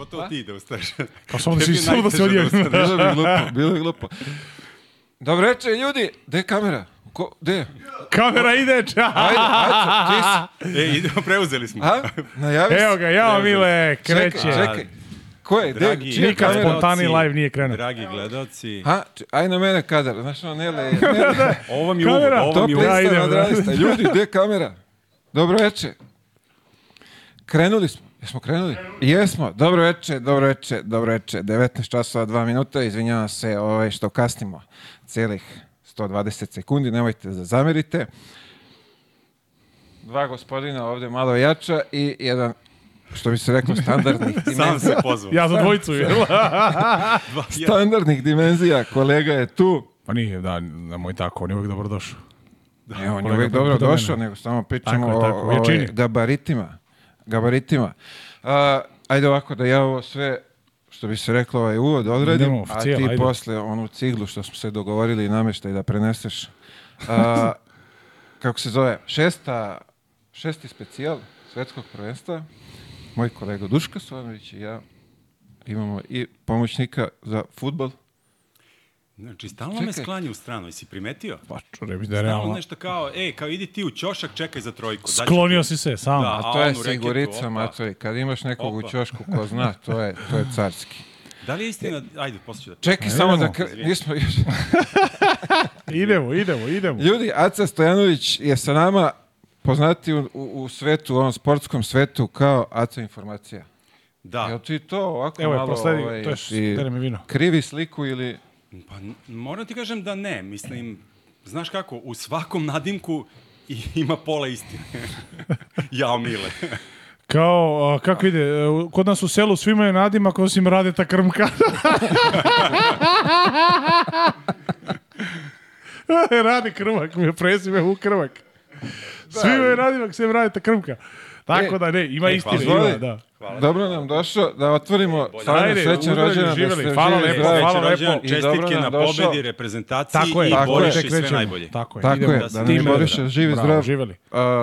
Pogotovo pa. ti da ustaješ. Kao pa samo da si samo da se da odjevim. Bilo je glupo, bilo je glupo. Dobro večer, ljudi. Gde je kamera? Ko, gde? Kamera ide, ča! Ajde, ajde, ti si. E, idemo, preuzeli smo. A? Najavi Evo ga, jao Mile, kreće. Čekaj, čekaj. Ko je? Dragi, Čija nikad spontani live nije krenuo. Dragi gledalci. Ha, aj na mene kadar. Znaš, no, Nele, Nele. Da, da. ovo mi je uvod, ovo mi je uvod. Ljudi, gde je kamera? Dobro veče. Krenuli smo. Jesmo krenuli? Jesmo. Dobro veče, dobro veče, dobro veče. 19 časova, 2 minuta. Izvinjavam se ovaj, što kasnimo celih 120 sekundi. Nemojte da zamerite. Dva gospodina ovde malo jača i jedan što bi se reklo, standardnih dimenzija. Sam se pozvao. ja za dvojicu, standardnih dimenzija, kolega je tu. Pa nije, da, na moj tako, on je uvijek dobrodošao. Da, ne, on je uvijek pa dobro došao, nego samo pričamo tako, tako, o, o gabaritima gabaritima. Uh, ajde ovako, da ja ovo sve što bi se reklo ovaj uvod odradim, no, a ti ajde. posle onu ciglu što smo se dogovorili i nameštaj da preneseš. Uh, kako se zove, šesta, šesti specijal svetskog prvenstva. Moj kolega Duška Stojanović i ja imamo i pomoćnika za futbol Znači, stalno čekaj. me sklanja u stranu, jesi primetio? Pa, čure bi da je realno. Stalno nešto kao, ej, kao idi ti u ćošak, čekaj za trojku. Sklonio si se, sam. Da, a to je sigurica, matori. Kad imaš nekog opa. u ćošku ko zna, to je, to je carski. Da li je istina? Ajde, posle ću da... Čekaj, ne, pa, samo da idemo. da... Ka... Nismo još... idemo, idemo, idemo. Ljudi, Aca Stojanović je sa nama poznati u, u, svetu, u onom sportskom svetu, kao Aca Informacija. Da. Jel ti to ovako Evo, malo... Evo je, posledi, ovaj, to je, dere mi vino. Krivi sliku ili... Pa moram ti kažem da ne, mislim, znaš kako, u svakom nadimku ima pola istine. Jao mile. Kao, a, kako ide, e, kod nas u selu svi imaju nadimak osim Radeta Krmka. Rade Krmak, mi je prezime u Krmak. Da, svi imaju nadimak sem Radeta Krmka. Tako e, da ne, ima e, isti hvala, da. Hvala. Dobro nam došao da otvorimo e, sajne srećan rođena. Da hvala lepo, hvala lepo. Čestitke na pobedi, reprezentaciji tako je, i tako Boriši sve najbolje. Tako je, tako je da ne Boriša živi zdrav, uh,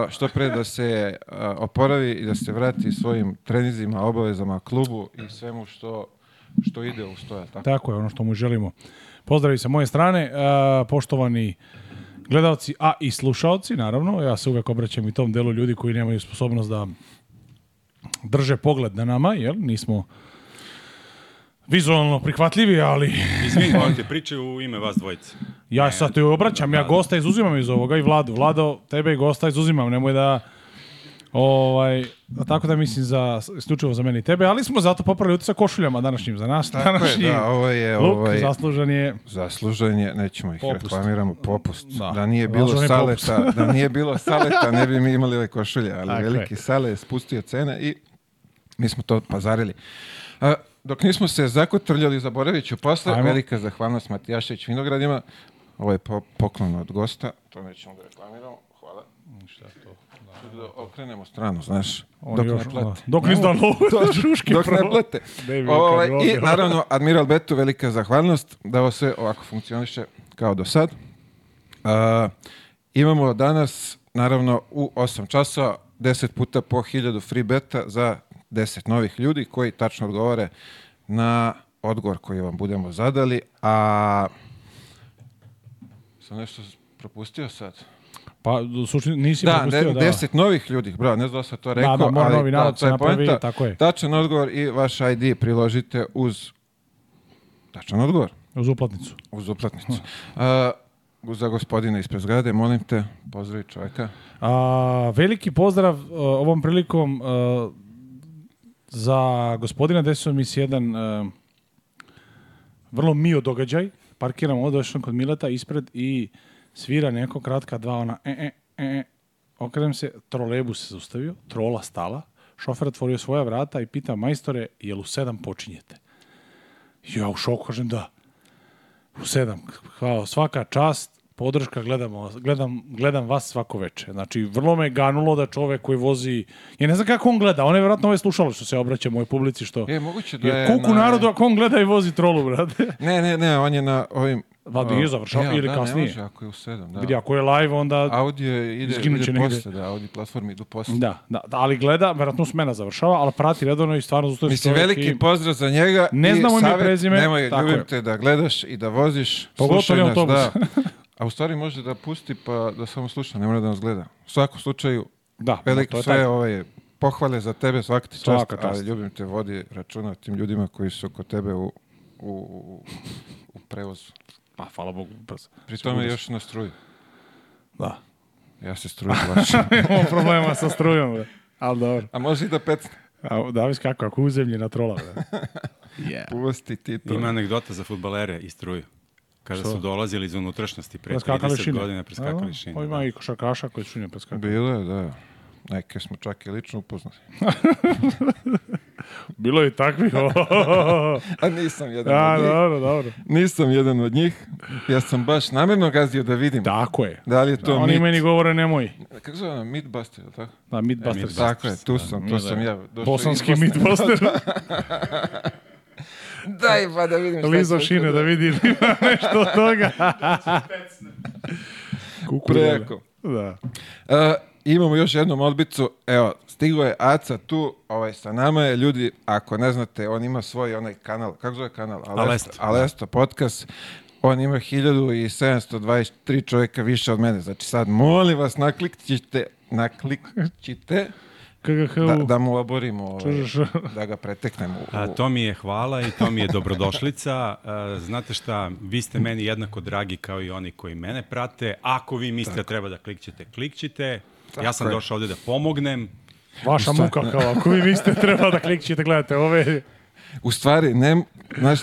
što pre da se oporavi i da se vrati svojim trenizima, obavezama, klubu i svemu što, što ide u stoja. Tako. tako je, ono što mu želimo. Pozdravi sa moje strane, uh, poštovani gledalci, a i slušalci, naravno, ja se uvek obraćam i tom delu ljudi koji nemaju sposobnost da drže pogled na nama, jel? Nismo vizualno prihvatljivi, ali... Izvini, te priče u ime vas dvojice. Ja sad te obraćam, ja gosta izuzimam iz ovoga i Vladu. Vlado, tebe i gosta izuzimam, nemoj da... Ovaj, tako da mislim za slučajno za meni i tebe, ali smo zato popravili utisak košuljama današnjim za nas. Tako današnji je, da, ovo je, luk, ovaj, zaslužen je... Zaslužen je, nećemo ih popust. reklamiramo, popust. Da, da nije bilo Zaslužen saleta, da nije bilo saleta, ne bi mi imali ove košulje, ali tako veliki je. sale je spustio cene i mi smo to pazarili. A, dok nismo se zakotrljali, zaboravit ću posle, Ajmo. velika zahvalnost Matijašević Vinogradima, ovo je po, poklon od gosta, to nećemo da reklamiramo, hvala. Šta to? da okrenemo stranu, znaš. Oni dok još, ne plete. Da. Dok ne znam ovo žuške Dok ne plete. Ove, ovaj, I naravno, Admiral Betu velika zahvalnost da ovo sve ovako funkcioniše kao do sad. Uh, imamo danas, naravno, u 8 časa 10 puta po 1000 free beta za 10 novih ljudi koji tačno odgovore na odgovor koji vam budemo zadali, a sam nešto propustio sad. Pa, suštini, nisi da, propustio, ne, da. deset da. novih ljudi, bravo, ne znam da sam to rekao, da, da, mora ali novi narod se napravi, tako je. Tačan odgovor i vaš ID priložite uz tačan odgovor. Uz uplatnicu. Uz uplatnicu. Uh, za gospodina ispred zgrade, molim te, pozdravi čoveka. A, veliki pozdrav uh, ovom prilikom uh, za gospodina Desomis jedan uh, vrlo mio događaj. Parkiramo odvešno kod Mileta ispred i uh, svira neko kratka dva, ona e, e, e, e. okrenem se, trolebus se zaustavio, trola stala, šofer otvorio svoja vrata i pita majstore, jel u sedam počinjete? Ja u šoku kažem da. U sedam, hvala, svaka čast, podrška, gledamo, gledam, gledam vas svako veče. Znači, vrlo me ganulo da čovek koji vozi... Ja ne znam kako on gleda, on je vjerojatno ovaj slušalo što se obraća mojoj publici, što... E, moguće da je... Kuku na... narodu ako on gleda i vozi trolu, brate. Ne, ne, ne, on je na ovim Va, uh, je završao ja, ili da, kasnije. Ne može, ako je u 7, da. Vidi, ako je live, onda... Audio ide, ide posle, da, audio platformi idu posle. Da, da, da, ali gleda, verovatno smena završava, ali prati redovno i stvarno zustaviš Mislim, veliki pozdrav za njega. Ne znamo mi prezime. Nemoj, tako ljubim te da gledaš i da voziš. Pogotovo nas, Da. A u stvari može da pusti pa da samo sluša, ne mora da nas gleda. U svakom slučaju, da, da veliki to je sve taj... ove pohvale za tebe, svaka ti čast, čast, ali ljubim te, vodi računa tim ljudima koji su kod tebe u, u, u, u prevozu. Pa, hvala Bogu, brzo. Pri tome još na struju. Da. Ja se struju baš. Imamo problema sa strujom, bre. Ali dobro. A može i da pecne. A, da, viš kako, ako uzemlji na trola, bre. yeah. Pusti ti to. Ima anegdota za futbalere i struju. Kada Što? su dolazili iz unutrašnjosti pre 30 godina preskakali šine. Pa ima da. i košarkaša koji su nje preskakali. Bilo je, da. Neke smo čak i lično upoznali. Bilo je takvih. A nisam jedan A, od njih. Dobro, dobro. Nisam jedan od njih. Ja sam baš namjerno gazio da vidim. Tako je. Da li je to da, Oni meni govore nemoj. Kako zove? Meatbuster, ili tako? Da, Meatbuster. E, da. tako je, tu sam, tu da, da sam da. ja. Bosanski Meatbuster. Daj pa da vidim šta Lizo Šine da vidi nešto od toga. Preko. Da. Uh, imamo još jednu odbicu. Evo, stiglo je Aca tu, ovaj, sa nama je ljudi, ako ne znate, on ima svoj onaj kanal, kako zove kanal? Alesto. Alesto, Alesto podcast. On ima 1723 čovjeka više od mene. Znači sad, molim vas, naklikćite, naklikćite da, da mu oborimo, ovaj, da ga preteknemo. A, to mi je hvala i to mi je dobrodošlica. A, znate šta, vi ste meni jednako dragi kao i oni koji mene prate. Ako vi mislite da treba da klikćete, klikćite ja sam došao ovde da pomognem. Vaša muka kao, ako vi mislite da treba da klikćete, da gledate ove... U stvari, ne, znaš,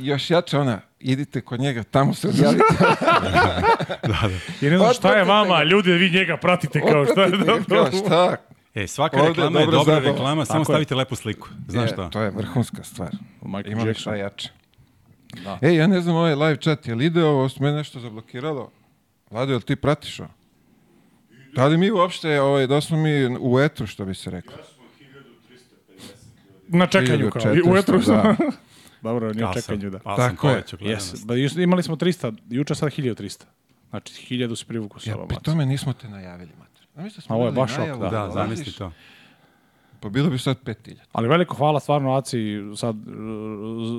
još jače ona, idite kod njega, tamo se javite. da, da. I ne znam šta je vama, ljudi, vi njega pratite kao šta je da, kao šta. E, svaka Ovdje reklama je, dobro je dobra zabava. reklama, samo Tako stavite lepu sliku. Znaš e, šta? To je vrhunska stvar. Michael Ima li šta jače. Da. E, ja ne znam, ovaj live chat je li ide ovo, s me nešto zablokiralo. Vlado, jel ti pratiš ovo? Da li mi uopšte, ovaj, da smo mi u etru, što bi se reklo? Na čekanju kao, u etru. Da. Dobro, nije u čekanju, da. Al Tako je. Yes. Da, imali smo 300, juče sad 1300. Znači, 1000 si privukao sa ja, ovom. Ja, pri tome nismo te najavili, mater. Zamisli da smo Ovo je baš šok, da. Da, zamisli to. Pa bilo bi sad 5000. Ali veliko hvala stvarno Aci sad eh,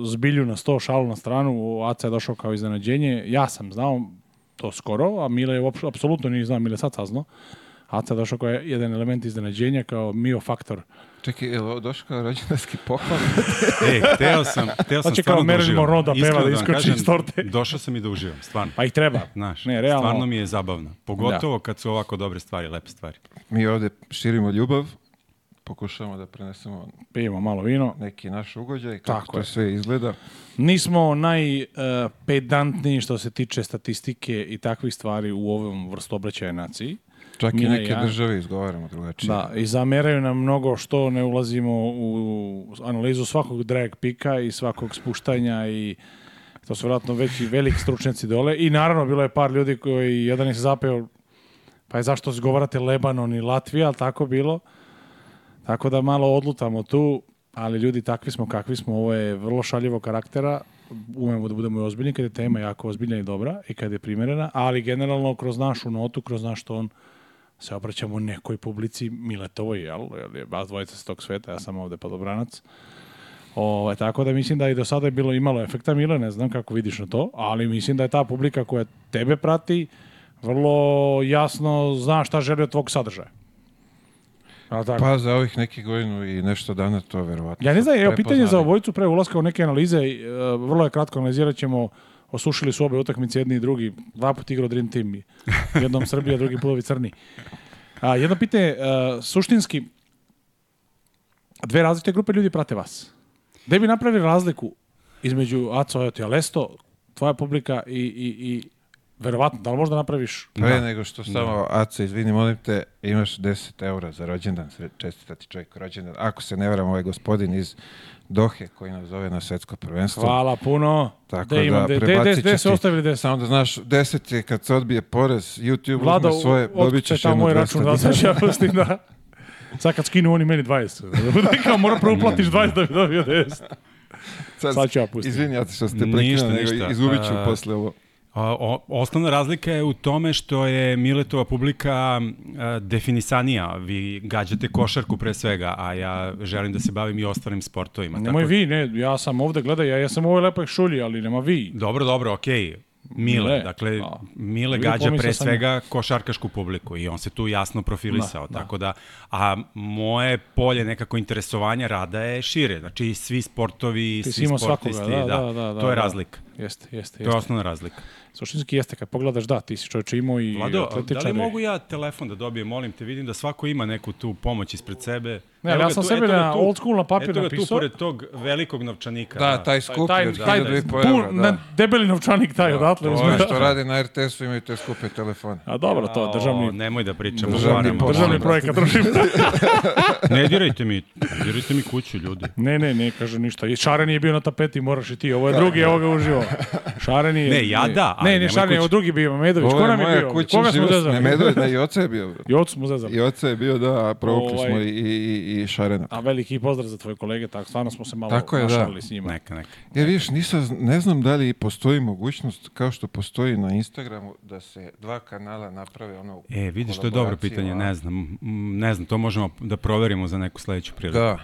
zbilju na 100 šalu na stranu. Aca je došao kao iznenađenje. Ja sam znao, to skoro, a Mile je apsolutno nije znao, Mile sad saznao. Aca je došao kao jedan element iznenađenja, kao mio faktor. Čekaj, evo, došao kao rođendanski pohval? e, teo sam, teo sam Oči, znači stvarno kao da uživam. Roda, peva, da, da iskoči iz torte. Došao sam i da uživam, stvarno. Pa i treba. Znaš, ne, realno. Stvarno mi je zabavno. Pogotovo da. kad su ovako dobre stvari, lepe stvari. Mi ovde širimo ljubav, pokušamo da prenesemo pijemo malo vino. Neki naš ugođaj, kako Tako to je. sve izgleda. Nismo najpedantniji uh, što se tiče statistike i takvih stvari u ovom vrstu obraćaja naciji. Čak Mi i neke ja, države izgovaramo drugačije. Da, i zameraju nam mnogo što ne ulazimo u analizu svakog drag pika i svakog spuštanja i to su vjerojatno veći veliki stručnjaci dole. I naravno, bilo je par ljudi koji, jedan je se zapeo, pa je zašto izgovarate Lebanon i Latvija, ali tako bilo. Tako da malo odlutamo tu, ali ljudi takvi smo kakvi smo, ovo je vrlo šaljivo karaktera, umemo da budemo i ozbiljni kad je tema jako ozbiljna i dobra i kad je primjerena, ali generalno kroz našu notu, kroz naš ton se obraćamo nekoj publici Miletovoj, jel? je vas dvojica s tog sveta, ja sam ovde podobranac. O, tako da mislim da i do sada je bilo imalo efekta Mile, ne znam kako vidiš na to, ali mislim da je ta publika koja tebe prati vrlo jasno zna šta želi od tvog sadržaja. Tako. Pa za ovih nekih godinu i nešto dana to verovatno. Ja ne znam, evo pitanje za obojicu pre ulaska u neke analize, e, vrlo je kratko analizirat ćemo osušili su obe utakmice jedni i drugi, dva puta igrao Dream Team, jednom Srbija, drugi putovi Crni. A, jedno pitanje, a, e, suštinski, dve različite grupe ljudi prate vas. Gde bi napravili razliku između Aco, Ojo, Lesto, tvoja publika i, i, i Verovatno, da li možda napraviš? Pre pa da. nego što da. samo, da. Aco, izvini, molim te, imaš 10 eura za rođendan, čestitati čovjek rođendan. Ako se ne veram, ovaj gospodin iz Dohe koji nas zove na svetsko prvenstvo. Hvala puno. Tako da, da imam, da prebacit ću ti. ostavili deset. Samo da znaš, 10 je kad se odbije porez, YouTube Vlada, uzme svoje, dobit ćeš jednu moj račun, da znaš ja pustim, da. Sad kad skinu oni meni 20. Da kao mora prvo platiš 20 da bi dobio 10. Sad, Sad ću ja pustiti. Izvini, ja što ste prekinuo, nego izgubit ću posle ovo. O, osnovna razlika je u tome što je Miletova publika definisanija. Vi gađate košarku pre svega, a ja želim da se bavim i ostalim sportovima. Nemoj tako... vi, da- ne, ja sam ovde, gledaj, ja, ja sam u ovoj lepoj šulji, ali nema vi. Dobro, dobro, okej. Okay. Mile, Mile, dakle, a, Mile gađa pre svega sam... košarkašku publiku i on se tu jasno profilisao, da, da, tako da, a moje polje nekako interesovanja rada je šire, znači svi sportovi, Ti svi sportisti, svakoga, da, da, da, da, to je da. razlika. Jeste, jeste, jeste. To je osnovna razlika. Suštinski jeste, kad pogledaš, da, ti si čovječ imao i Vlado, atletičare. da li mogu ja telefon da dobijem, molim te, vidim da svako ima neku tu pomoć ispred sebe. Ne, ja sam sebi na tu, old school na papir eto ga napisao. tu pored tog velikog novčanika. Da, da. taj skup taj, taj, taj, pun, da. debeli novčanik taj da, odatle. To je što radi na RTS-u imaju te skupe telefone. A dobro, to državni... O, nemoj da pričamo. Državni, državni projekat. ne dirajte mi, dirajte mi kuću, ljudi. Ne, ne, ne, kaže ništa. Šareni je bio na tapeti, moraš i ti. Ovo je drugi, evo da, da. ga uživo. Šareni je... Ne, ja da. Ne, ne, Šareni je, ovo drugi bio, Medović. Ko nam je bio? Koga smo zezali? Ne, Medović, da, i oca je bio. Jocu smo zezali. Joca je bio, da, provukli smo ovaj- i i Šarena. A veliki pozdrav za tvoje kolege, tako stvarno smo se malo tako je, našali da. s njima. Neka, neka. Ja vidiš, nisam, ne znam da li postoji mogućnost, kao što postoji na Instagramu, da se dva kanala naprave ono E, vidiš, to je dobro pitanje, ne znam. Ne znam, to možemo da proverimo za neku sledeću priliku. Da.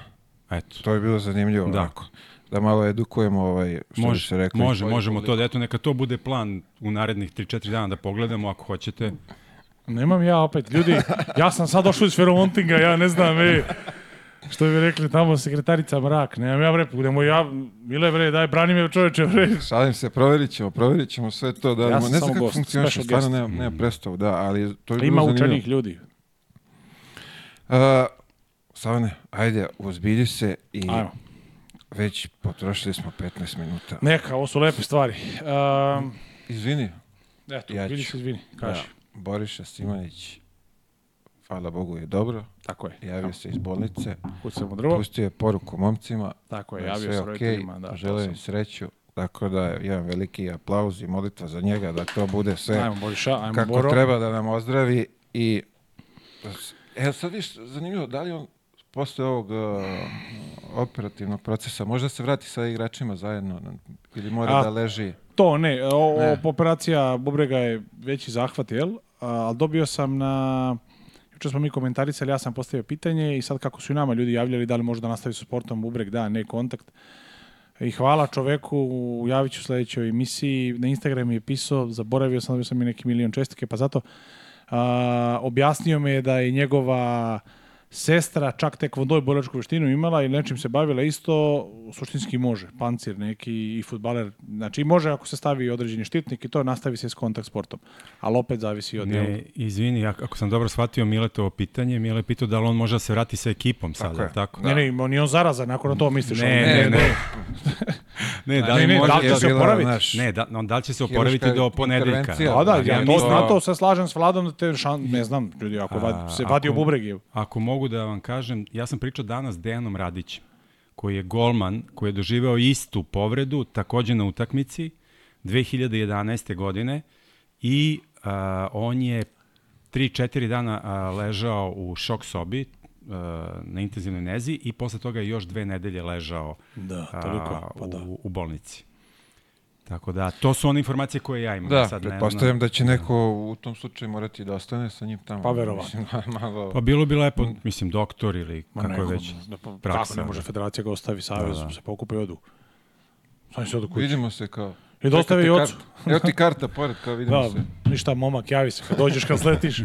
Eto. To je bilo zanimljivo. Da. Onako da malo edukujemo ovaj što može, se rekli. Može, možemo koliko. to, da eto neka to bude plan u narednih 3-4 dana da pogledamo ako hoćete. Nemam ja opet, ljudi, ja sam sad došao iz Feromontinga, ja ne znam, ej. Što bi rekli tamo sekretarica mrak, nemam ja bre, budemo ja, Mile bre, daj, brani me čoveče bre. Šalim se, proverit ćemo, proverit ćemo sve to. Da, ja ne znam kako funkcioniš, stvarno nema, nema predstavu, da, ali to je Ima učenih ljudi. Uh, Savane, ajde, ozbilji se i Ajmo. već potrošili smo 15 minuta. Neka, ovo su lepe stvari. Um, izvini. Eto, ja vidiš, izvini, kaži. Da, Boriša Simanić hvala Bogu je dobro. Tako je. Javio se iz bolnice. Kucam drvo. Pustio je poruku momcima. Tako je, da javio se roditeljima. Okay, da, želim sam... sreću. Tako da jedan veliki aplauz i molitva za njega da to bude sve ajmo Boriša, ajmo kako Boro. treba da nam ozdravi i evo sad viš zanimljivo da li on posle ovog uh, operativnog procesa može da se vrati sa igračima zajedno ili mora A, da leži to ne, o, ne. operacija bubrega je veći zahvat jel ali dobio sam na Juče smo mi komentarisali, ja sam postavio pitanje i sad kako su i nama ljudi javljali da li može da nastavi sa sportom bubreg, da, ne kontakt. I hvala čoveku, javit ću u sledećoj emisiji. Na Instagram je pisao, zaboravio sam da sam i neki milion čestike, pa zato a, objasnio me da je njegova sestra čak tek vodoj borilačku veštinu imala i nečim se bavila isto, suštinski može. Pancir neki i futbaler. Znači može ako se stavi određeni štitnik i to nastavi se s kontakt sportom. Ali opet zavisi od... Ne, djelog. izvini, ako sam dobro shvatio Miletovo pitanje, Mile je pitao da li on može da se vrati sa ekipom tako sada, je. tako? Ne, ne, on je on zaraza, nakon na to misliš. Ne, on, ne, ne. ne. ne, da li ne, može, da li će se oporaviti? Naš, ne, da, on, da li će se oporaviti do ponedeljka? Da, da, da, ja to na to da- se slažem s Vladom da te šan, ne mm. znam, ljudi, ako vad, se vadi u bubreg. Ako mogu da vam kažem, ja sam pričao danas s Dejanom Radićem, koji je golman, koji je doživeo istu povredu, takođe na utakmici, 2011. godine i a, on je 3-4 dana a, ležao u šok sobi, E, na intenzivnoj nezi i posle toga je još dve nedelje ležao da, toliko, a, pa da. u, u bolnici. Tako da, to su one informacije koje ja imam. Da, sad, pretpostavljam ne, da će neko u tom slučaju morati da ostane sa njim tamo. Pa verovatno. Mislim, da malo... Pa bilo bi lepo, mislim, doktor ili Ma kako je već da, pa, praksa. Kako ne može da. federacija ga ostavi savjez, da, da. se pokupe i odu. Sam se odu kući. Vidimo se kao... I dostavi i ocu. Evo ti karta pored, kao vidimo da, se. Ništa, momak, javi se kad dođeš, kad sletiš.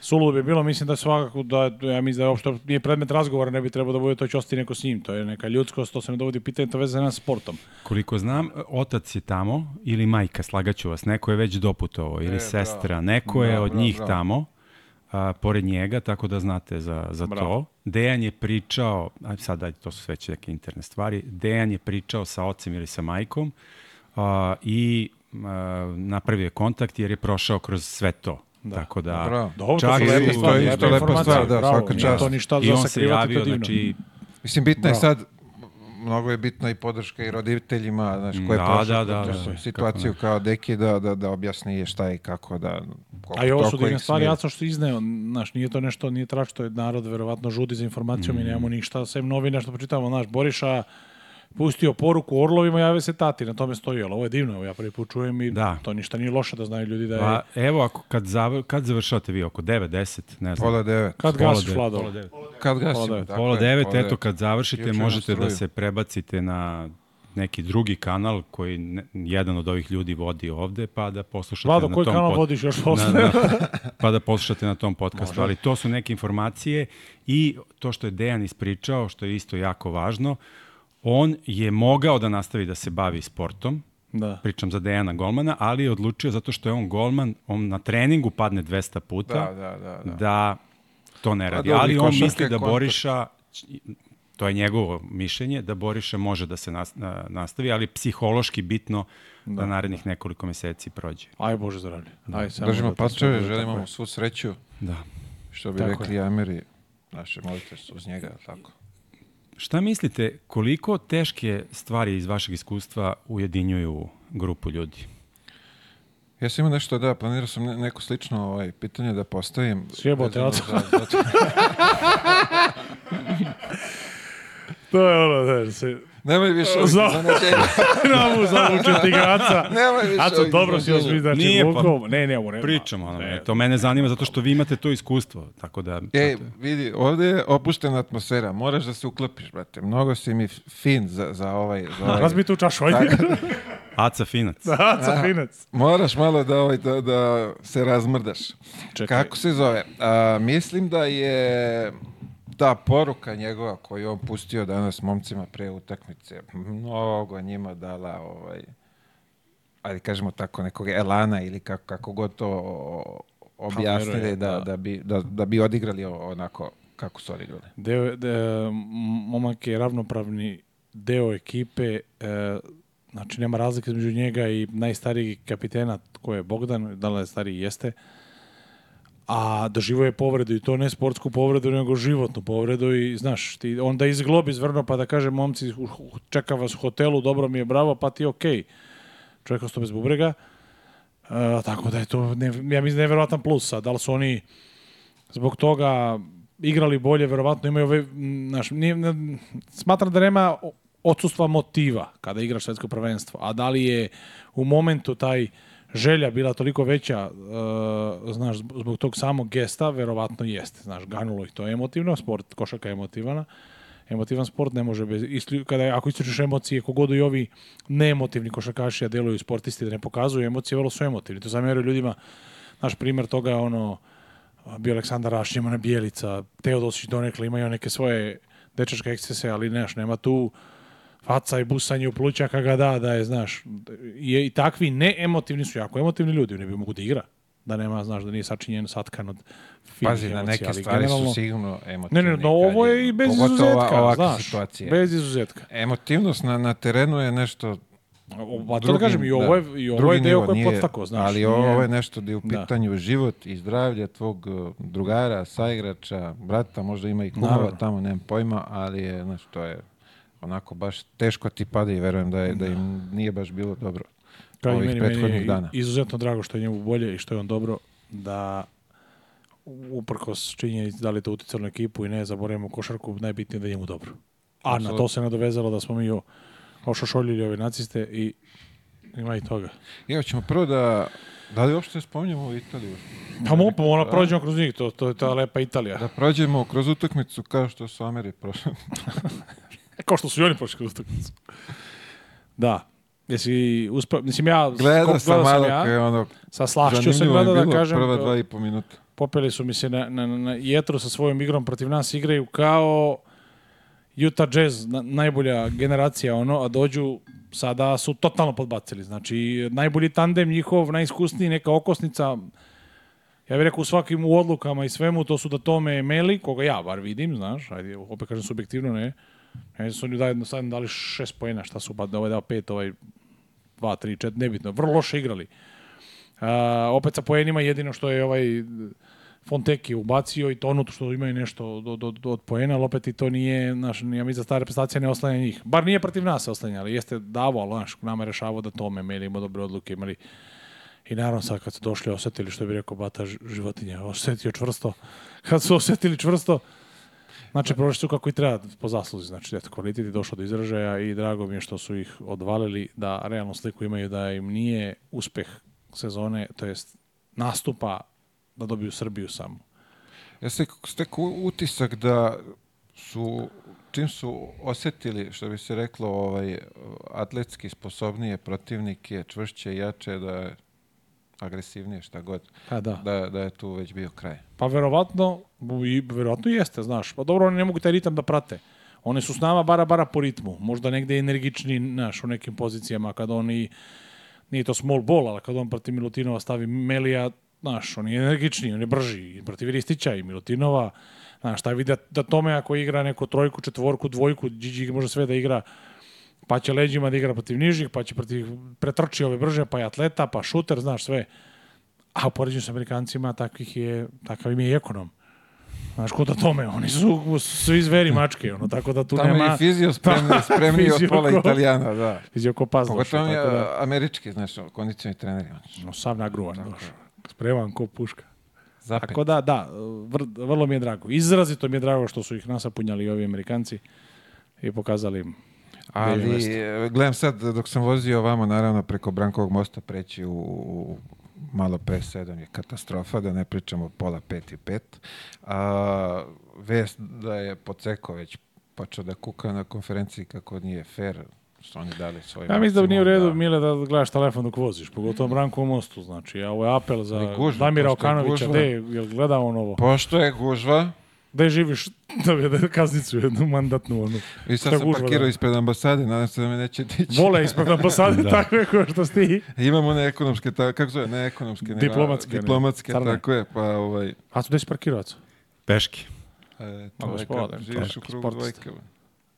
Suludo bi bilo, mislim da svakako da, ja mislim da je uopšte nije predmet razgovora, ne bi trebalo da bude, to će neko s njim, to je neka ljudskost, to se ne dovodi pitanje, to veze sa sportom. Koliko znam, otac je tamo ili majka, slagaću vas, neko je već doputovao ili e, sestra, bravo. neko je bravo, od njih bravo. tamo, a, pored njega, tako da znate za, za bravo. to. Dejan je pričao, a sad ajde, to su sve neke interne stvari, Dejan je pričao sa ocem ili sa majkom a, i a, napravio je kontakt jer je prošao kroz sve to Da. Tako da, Bravo. Dobro, da, čak to je isto lepa, stvar, da, Bravo. svaka čast. To ništa I on se javio, znači... Mislim, bitno je da. sad, mnogo je bitna i podrška i roditeljima, znači ko je da, prošao da, da, da situaciju kao deki da, da, da objasni šta i kako da... A i ovo su divne stvari, ja sam što izneo, znaš, nije to nešto, nije trač, to je narod verovatno žudi za informacijom mm. i nemamo ništa, sem novina što počitavamo, znaš, Boriša, pustio poruku orlovima, jave se tati, na tome stoji, ali ovo je divno, evo ja prvi put čujem i da. to ništa nije loše da znaju ljudi da je... A, pa, evo, ako, kad, zav, kad završavate vi, oko 9, 10, ne znam. Pola 9. Kad pola gasiš vlado? 9. Kad gasimo, pola 9, pola 9 eto, kad završite, možete da se prebacite na neki drugi kanal koji ne, jedan od ovih ljudi vodi ovde, pa da poslušate Vlado, na tom... Vlado, kanal pod... vodiš još posle? na, na, pa da poslušate na tom podcastu. Može. Ali to su neke informacije i to što je Dejan ispričao, što je isto jako važno, uh, on je mogao da nastavi da se bavi sportom, da. pričam za Dejana Golmana, ali je odlučio zato što je on golman, on na treningu padne 200 puta, da, da, da, da. da to ne pa radi. Pa, ali on misli da Boriša, to je njegovo mišljenje, da Boriša može da se nastavi, ali psihološki bitno da, da narednih nekoliko meseci prođe. Aj Bože zdravlje. Da. Aj, Držimo da pačeve, želimo mu svu sreću. Da. Što bi tako rekli je. Ameri, naše molite uz njega, tako. Šta mislite, koliko teške stvari iz vašeg iskustva ujedinjuju grupu ljudi? Ja sam imao nešto, da, planirao sam neko slično ovaj, pitanje da postavim. Sjebote, oca. to je ono, da, se, Nemoj više ovih Za... Namu zavučete ga, Aca. Nemoj više Aca, dobro si ozbilj, znači, Nije, pa, ne, ne, ovo ne. Pričamo, ono, ne, to mene zanima zato što vi imate to iskustvo, tako da... Ej, vidi, ovde je opuštena atmosfera, moraš da se uklopiš, brate, mnogo si mi fin za, za ovaj... Za ovaj... Razbi tu čašu, ajde. Aca Finac. Da, Aca A, Finac. Moraš malo da, ovaj, da, da se razmrdaš. Čekaj. Kako se zove? A, mislim da je ta da, poruka njegova koju on pustio danas momcima pre utakmice, mnogo njima dala ovaj, ajde kažemo tako, nekog elana ili kako, kako god to pa, objasnili da, da, da, bi, da, da bi odigrali onako kako su odigrali. Deo, de, momak je ravnopravni deo ekipe, e, znači nema razlike između njega i najstarijeg kapitena koji je Bogdan, da li je stariji jeste, e, a doživo je povredu i to ne sportsku povredu, nego životnu povredu i znaš, ti onda iz izglob izvrno pa da kaže momci čeka vas u hotelu, dobro mi je, bravo, pa ti okej. Okay. Čovjek ostao bez bubrega. Uh, tako da je to, ne, ja mislim, da nevjerojatan plus sad, ali su oni zbog toga igrali bolje, verovatno imaju ove, znaš, nije, ne, smatram da nema odsustva motiva kada igraš svetsko prvenstvo, a da li je u momentu taj želja bila toliko veća, uh, znaš, zbog tog samog gesta, verovatno jeste, znaš, ganulo ih to emotivno, sport, košaka je emotivana, emotivan sport ne može bez, isklju, kada, ako isključiš emocije, kogod i ovi neemotivni košarkaši, a deluju sportisti da ne pokazuju emocije, vrlo su emotivni, to zameraju ljudima, naš primer toga je ono, bio Aleksandar Raš, na Bijelica, Teodosić donekle imaju neke svoje dečačke ekscese, ali neš, nema tu faca i busanje u pluća ga da, da je, znaš, je, i takvi neemotivni su jako emotivni ljudi, ne bi mogu da igra da nema, znaš, da nije sačinjen satkan od finih Pazi, na neke stvari generalno... su sigurno emotivni. Ne, ne, no ovo je i bez izuzetka, ova, znaš, situacija. bez izuzetka. Emotivnost na, na terenu je nešto Pa to da kažem, i ovo da, je, i ovo je deo koji je podstakao, znaš. Ali nije, ovo je nešto da je u da. pitanju da. život i zdravlje tvog e, drugara, saigrača, brata, možda ima i kumova tamo, nemam pojma, ali je, znaš, to je onako baš teško ti pada i verujem da, je, da im da. nije baš bilo dobro Kao ovih meni, prethodnih meni dana. Izuzetno drago što je njemu bolje i što je on dobro da uprkos činjenici da li to uticalo na ekipu i ne zaboravimo košarku, najbitnije da je njemu dobro. A Absolut. na to se nadovezalo da smo mi ošošoljili ove naciste i ima i toga. Evo ćemo prvo da da li uopšte spominjemo u Italiju? Pa mu, pa ona prođemo kroz njih, to, to je ta lepa Italija. Da prođemo kroz utakmicu kao što su Ameri prošli. kao što su i oni prošli kroz utakmicu. Da. Jesi uspa... Mislim, ja... Gledao sam malo ja, je ono... Sa slašću sam gledao da kažem... Prva dva i po minuta. Popeli su mi se na, na, na jetru sa svojom igrom protiv nas. Igraju kao Utah Jazz, na, najbolja generacija, ono, a dođu sada su totalno podbacili. Znači, najbolji tandem njihov, najiskusniji, neka okosnica, ja bih rekao u svakim u odlukama i svemu, to su da tome meli, koga ja bar vidim, znaš, ajde, opet kažem subjektivno, ne, Ne znam, oni daju, sad dali šest pojena, šta su upadne, ovaj dao pet, ovaj dva, tri, čet, nebitno. Vrlo loše igrali. A, opet sa poenima jedino što je ovaj Fonteki ubacio i to ono što imaju nešto od, od, od poena, ali opet i to nije, naš, ja za da stare prestacije ne oslanja njih. Bar nije protiv nas oslanjali, jeste davo, ali naš, nama je rešavao da tome, imali imamo dobre odluke, imali I naravno sad kad su došli, osetili što bi rekao Bata životinja, osetio čvrsto. Kad su osetili čvrsto, Znači, prošli su kako i treba po zasluzi. Znači, eto, kvalitet je došao do izražaja i drago mi je što su ih odvalili da realnu sliku imaju da im nije uspeh sezone, to jest nastupa da dobiju Srbiju samo. Ja ste, stekao utisak da su čim su osetili, što bi se reklo, ovaj, atletski sposobnije protivnike, čvršće, jače, da agresivnije, šta god, pa da. Da, da je tu već bio kraj. Pa verovatno, i, verovatno jeste, znaš. Pa dobro, oni ne mogu taj ritam da prate. Oni su s nama bara, bara po ritmu. Možda negde energični, znaš, u nekim pozicijama kada oni, nije to small ball, ali kada on protiv Milutinova stavi Melija, znaš, on je energičniji, on je brži. I protiv Ristića i Milutinova, znaš, šta vidi da, da tome ako igra neku trojku, četvorku, dvojku, Điđi može sve da igra, pa će leđima da igra protiv nižih, pa će protiv, pretrči ove brže, pa je atleta, pa šuter, znaš sve. A u poređenju s Amerikancima takvih je, takav im je i ekonom. Znaš, kuda tome, oni su svi zveri mačke, ono, tako da tu Tamo nema... Tamo je fizio spremni, spremni fizio od pola ko... italijana, da. Fizio ko pazloša. Pogotovo je da... američki, znaš, kondicioni treneri. No, sam nagruvan, znaš. Spreman ko puška. Zapet. Tako da, da, vr vrlo mi je drago. Izrazito mi je drago što su ih nasapunjali ovi Amerikanci i pokazali im Ali e, gledam sad, dok sam vozio vamo naravno, preko Brankovog mosta preći u, u malo pre sedam je katastrofa, da ne pričamo pola pet i pet. A, vest da je Poceko već počeo da kuka na konferenciji kako nije fair što oni dali svoj Ja mislim da nije u redu, da... Mile, da gledaš telefon dok voziš, pogotovo mm. Branko u mostu, znači. A ovo je apel za gužva, Damira Okanovića, je jel gleda on ovo? Pošto je gužva, da živiš, da bi da kaznicu jednu mandatnu onu. I sad sam parkirao da. ispred ambasade, nadam se da me neće tići. Vole ispred ambasade, da. je koje što sti. Imamo ne ekonomske, ta, kako zove, ne ekonomske. Ne, diplomatske. diplomatske, ne. tako je. Pa, ovaj... A su gde si parkirao? Peški. E, to je da kad živiš u krugu dvojke.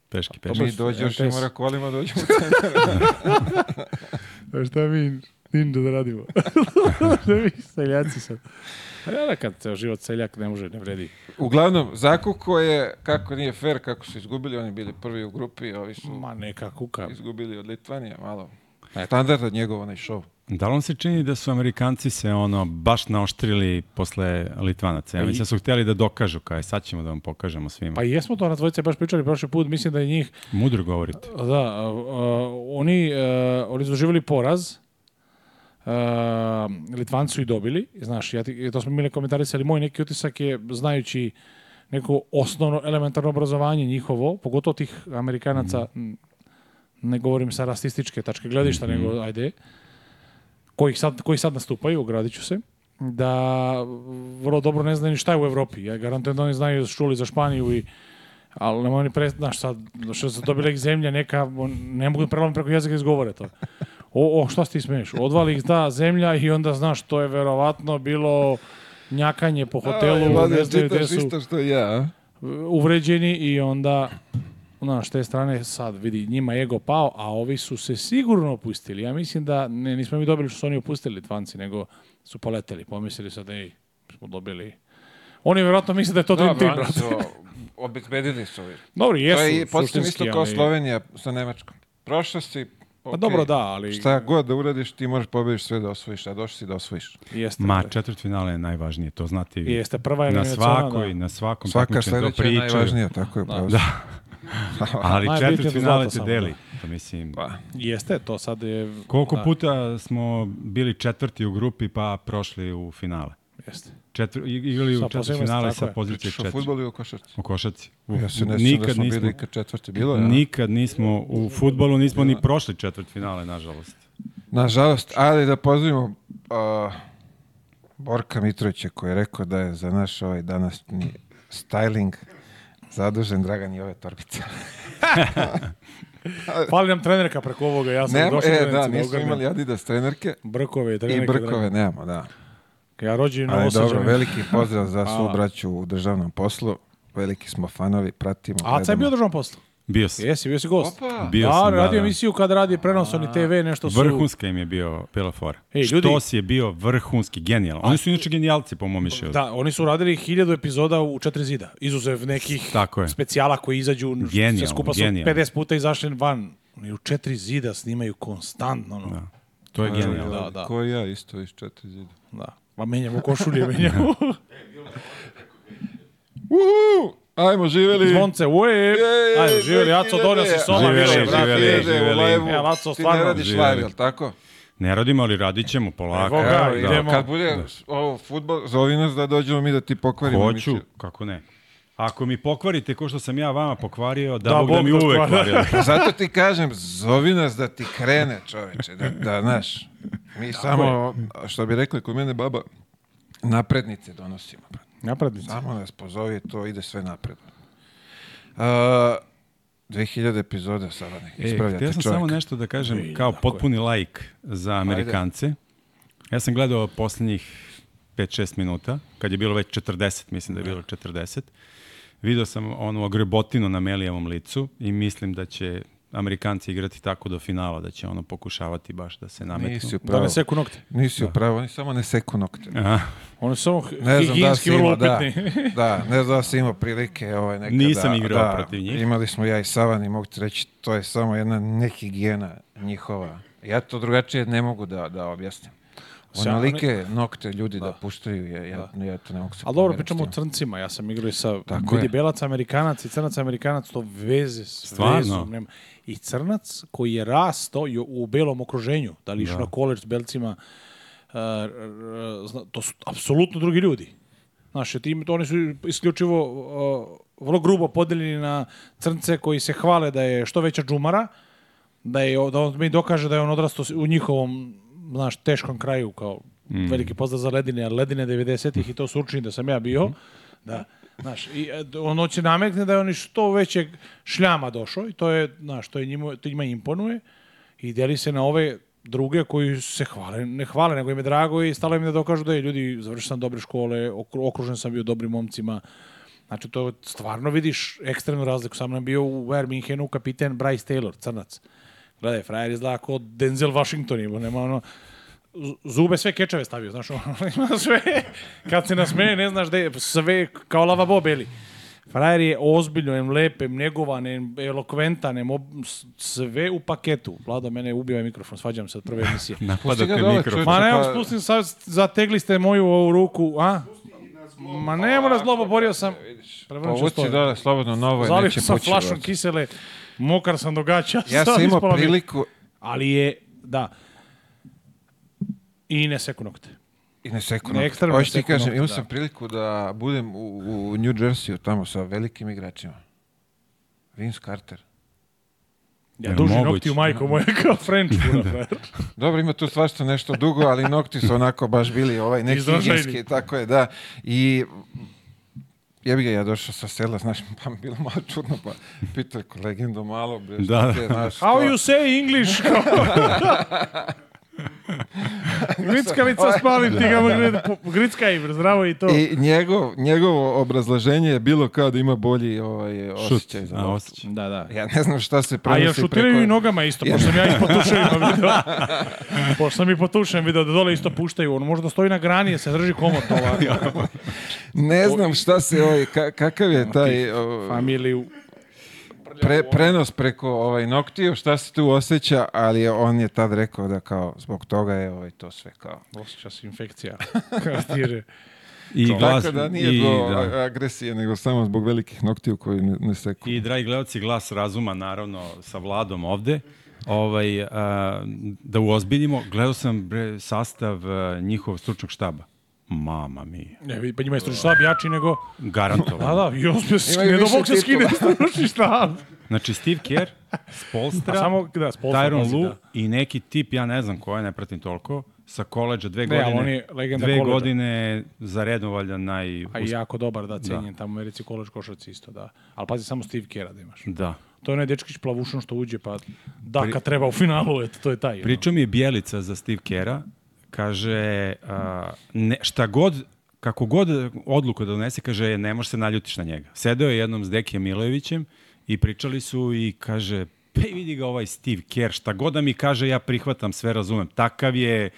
Peški, peški. Mi dođeš, ima rakolima, dođemo u centar. šta mi ninja da radimo? da mi seljaci sad. Pa da, da, kad ceo život seljak ne može, ne vredi. Uglavnom, zakuko je, kako nije fair, kako su izgubili, oni bili prvi u grupi, ovi su Ma neka kuka. izgubili od Litvanije, malo. Standard od njegov onaj show. Da li vam se čini da su Amerikanci se ono baš naoštrili posle Litvanaca? Ja pa mislim da su hteli da dokažu, kaj e, sad ćemo da vam pokažemo svima. Pa jesmo to na dvojice baš pričali prošli put, mislim da je njih... Mudro govorite. Da, a, a, oni, a, e, oni su doživjeli poraz, Uh, Litvancu i dobili, znaš, ja ti, to smo mi ne komentarisali, moj neki utisak je, znajući neko osnovno elementarno obrazovanje njihovo, pogotovo tih Amerikanaca, mm. ne govorim sa rasističke tačke gledišta, mm. nego ajde, koji sad, koji sad nastupaju, ogradit ću se, da vrlo dobro ne znaju ni šta je u Evropi. Ja garantujem da oni znaju šuli za Španiju i ali nema oni pre, znaš, sad, što su dobili zemlja neka, ne mogu da prelom preko jezika da izgovore to o, o, šta si ti smeješ? Odvali ih ta zemlja i onda znaš, to je verovatno bilo njakanje po hotelu. A, ne znaju gde isto što ja. uvređeni i onda znaš, s te strane sad vidi njima ego pao, a ovi su se sigurno opustili. Ja mislim da ne, nismo mi dobili što su oni opustili tvanci, nego su poleteli. Pomislili sad, ej, smo dobili. Oni vjerojatno misle da je to da, Dream Team, brate. Obezbedili su ovi. Dobro, jesu. To je potpuno isto kao Slovenija sa Nemačkom. Prošlosti, Okay. Pa dobro da, ali... Šta god da uradiš, ti možeš pobediš sve da osvojiš, a došli si da osvojiš. Jeste, Ma, četvrtfinale je najvažnije, to znate i Jeste, prva je na svakoj, da. na svakom Svaka sledeća je najvažnija, tako je pravo. Da. da. ali četvrtfinale te deli. Da. Mislim, pa. Jeste, to sad je... Koliko da. puta smo bili četvrti u grupi pa prošli u finale? Jeste četvr, igrali u četvrtfinale sa pozicije četvrti. Pričaš o futbolu i o košarci? O košarci. U, ja se ne nikad da smo nismo, bili kad četvrti bilo. Ja. Nikad nismo u futbolu, nismo ni da. prošli četvrtfinale, nažalost. Nažalost, ali da pozdravimo uh, Borka Mitrovića koji je rekao da je za naš ovaj današnji styling zadužen Dragan i ove torbice. Fali nam trenerka preko ovoga, ja sam Nemo, došao. E, da, da, nismo imali Adidas trenerke. Brkove i trenerke. I brkove, da. nemamo, da. Ja rođen Ali dobro, veliki pozdrav za svu braću u državnom poslu. Veliki smo fanovi, pratimo. A je bio u državnom poslu? Bio sam. Jesi, bio si gost. Opa. Bio da, sam, da, radio da, emisiju kad radi prenos oni TV, nešto su... Vrhunska im je bio Pela Fora. Ej, ljudi... Što si je bio vrhunski, genijalno. Oni su inače genijalci, po mom mišljenju. Da, oni su radili hiljadu epizoda u četiri zida. Izuzev nekih specijala koji izađu, genijal, se skupa su 50 puta izašli van. Oni u četiri zida snimaju konstantno. No. Da. To je da, genijalno. Da, da. da Ko ja isto iz četiri zida. Da. Ma menjamo košulje, menjamo. Uhu! Ajmo, živeli. Zvonce, uje. Ajmo, živeli. Aco, donio si soma. Živeli, živeli, živeli. Ja, Aco, stvarno. Ti ne radiš live, jel tako? Ne radimo, ali radit ćemo polako. Evo ga, idemo. Kad bude da. ovo futbol, zovi nas da dođemo mi da ti pokvarimo. Hoću, kako ne. Ako mi pokvarite ko što sam ja vama pokvario, da, da Bog, da mi uvek kvario. Pa zato ti kažem, zovi nas da ti krene, čoveče, da, da znaš. Mi samo, što bi rekli kod mene baba, naprednice donosimo. Naprednice? Samo nas pozovi, to ide sve napredno. Uh, 2000 epizoda sada ne e, ispravljate čovjek. E, sam samo nešto da kažem I, kao potpuni je. like za Amerikance. Ajde. Ja sam gledao poslednjih 5-6 minuta, kad je bilo već 40, mislim da je bilo 40. Video sam onu agrebotinu na Melijevom licu i mislim da će Amerikanci igrati tako do finala, da će ono pokušavati baš da se nametnu. Nisi upravo. Da ne seku nokte. Nisi upravo, da. oni samo ne seku nokte. Aha. Oni samo ne znam da si ima, da, da, ne znam da si imao prilike ovaj, nekada. Nisam da- igrao da, protiv njih. Imali smo ja i Savan i mogu ti reći, to je samo jedna nehigijena njihova. Ja to drugačije ne mogu da, da objasnim. Onolike nokte ljudi da, da puštaju, ja, ja, da. ja to ne mogu se Ali dobro, pričamo o crncima, ja sam igrao i sa Tako ljudi, je. belac, amerikanac i crnac, amerikanac, to veze s vezom nema. I crnac koji je rastao u belom okruženju, da li išao da. na koleđ s belcima, uh, to su apsolutno drugi ljudi. Naše tim, to oni su isključivo uh, vrlo grubo podeljeni na crnce koji se hvale da je što veća džumara, da, je, da on mi dokaže da je on odrastao u njihovom znaš, teškom kraju, kao mm. veliki pozdrav za Ledine, Ledine 90-ih i to surčin da sam ja bio, mm. da, znaš, i e, on hoće nametne da je oni što većeg šljama došao i to je, znaš, to, je njima, to njima imponuje i deli se na ove druge koji se hvale, ne hvale, nego im je drago i stalo im da dokažu da je ljudi, završio sam dobre škole, okružen sam bio dobrim momcima, Znači, to stvarno vidiš ekstremnu razliku. Sam nam bio u Bayern Minhenu kapiten Bryce Taylor, crnac. Gledaj, frajer izgleda kao Denzel Washington, ima, nema ono, zube sve kečeve stavio, znaš, ono, ima sve, kad se nasmeje, ne znaš gde, sve kao lava bo beli. Frajer je ozbiljno, lepem, negovanem, elokventanem, ob, sve u paketu. Vlado, mene ubio je mikrofon, svađam se od prve emisije. Napadate mikrofon. Ma ne, spustim, sad zategli ste moju ovu ruku, a? Ma ne mora zlobo, borio sam. Povuci da, pa slobodno novo je, neće pući. Zalim sa flašom kisele mokar sam dogaća. Ja sam imao priliku... Ali je, da. I ne seku nokte. I ne seku nokte. Ne ti kažem, imao sam da. priliku da budem u, u New Jerseyu tamo sa velikim igračima. Vince Carter. Ja duži moguć. nokti u majko moja kao French. Da. Dobro, ima tu svašta nešto dugo, ali nokti su onako baš bili ovaj neki Izražajni. tako je, da. I ja bih ga ja došao sa sela, znaš, pa mi bilo malo čudno, pa pitao kolege do malo, bre, da. je, da. znaš, How to... you say English? Grickalica spalim ti ga, da, da. Da- grickaj, zdravo i to. I njegov, njegovo obrazlaženje je bilo kao da ima bolji ovaj, osećaj za loptu. Da, da. Ja ne znam šta se prenosi preko... A ja šutiraju i nogama isto, pošto sam ja ispotušen video. pošto sam i potušen video da dole isto puštaju. On možda stoji na grani, se drži komotno ovako. ne znam šta se, ovaj, ka, kakav je taj... O... Familiju pre, prenos preko ovaj, noktiju, šta se tu osjeća, ali on je tad rekao da kao zbog toga je ovaj, to sve kao... Osjeća se infekcija. I to. glas, Tako da nije i, do da. agresije, nego samo zbog velikih noktiju koji ne, ne seku. I, dragi gledalci, glas razuma, naravno, sa vladom ovde. Ovaj, a, da uozbiljimo, gledao sam bre, sastav a, njihov stručnog štaba. Mama mi. Ne, pa njima je stručni štab jači nego... Garantovan. Da, da, i on se skine, do bok se skine stručni štab. Znači, Steve Kerr, Spolstra, samo, da, Spolstra Tyron Lu da. i neki tip, ja ne znam ko je, ne pratim toliko, sa koleđa dve ne, godine. Ne, on je Dve koleđa. godine za redno valja naj... A jako dobar, da, da. cenjen da. tamo u Americi koleđ košac isto, da. Ali pazi, samo Steve Kerra da imaš. Da. To je onaj dečkić plavušan što uđe, pa da, Pri... kad treba u finalu, eto, to je taj. Pričao mi je Bjelica za Steve Kerra, kaže, a, ne, šta god, kako god odluku da donese, kaže, ne možeš se naljutiš na njega. Sedeo je jednom s Dekijem Milojevićem i pričali su i kaže, pe vidi ga ovaj Steve Kerr, šta god da mi kaže, ja prihvatam, sve razumem. Takav je,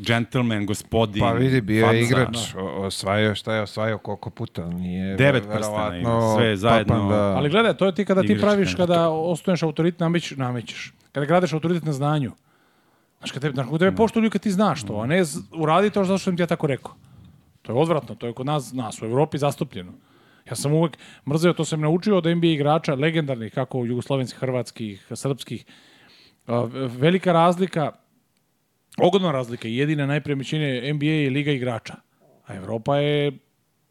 džentlmen, gospodin. Pa vidi, bio je igrač, da. osvajao šta je osvajao koliko puta, nije Devet prstena sve zajedno. Papan, da... Ali gledaj, to je ti kada ti praviš, kada ostoješ autoritet, namećeš, namećeš. Kada gradiš autoritet na znanju, Znaš, kad tebe, znaš, mm. tebe poštuju kad ti znaš to, a ne z, mm. uradi to zato što sam ti ja tako rekao. To je odvratno, to je kod nas, nas u Evropi zastupljeno. Ja sam uvek mrzio, to sam naučio od NBA igrača, legendarnih, kako jugoslovenskih, hrvatskih, srpskih. Velika razlika, ogromna razlika, jedina najpremičine NBA je liga igrača, a Evropa je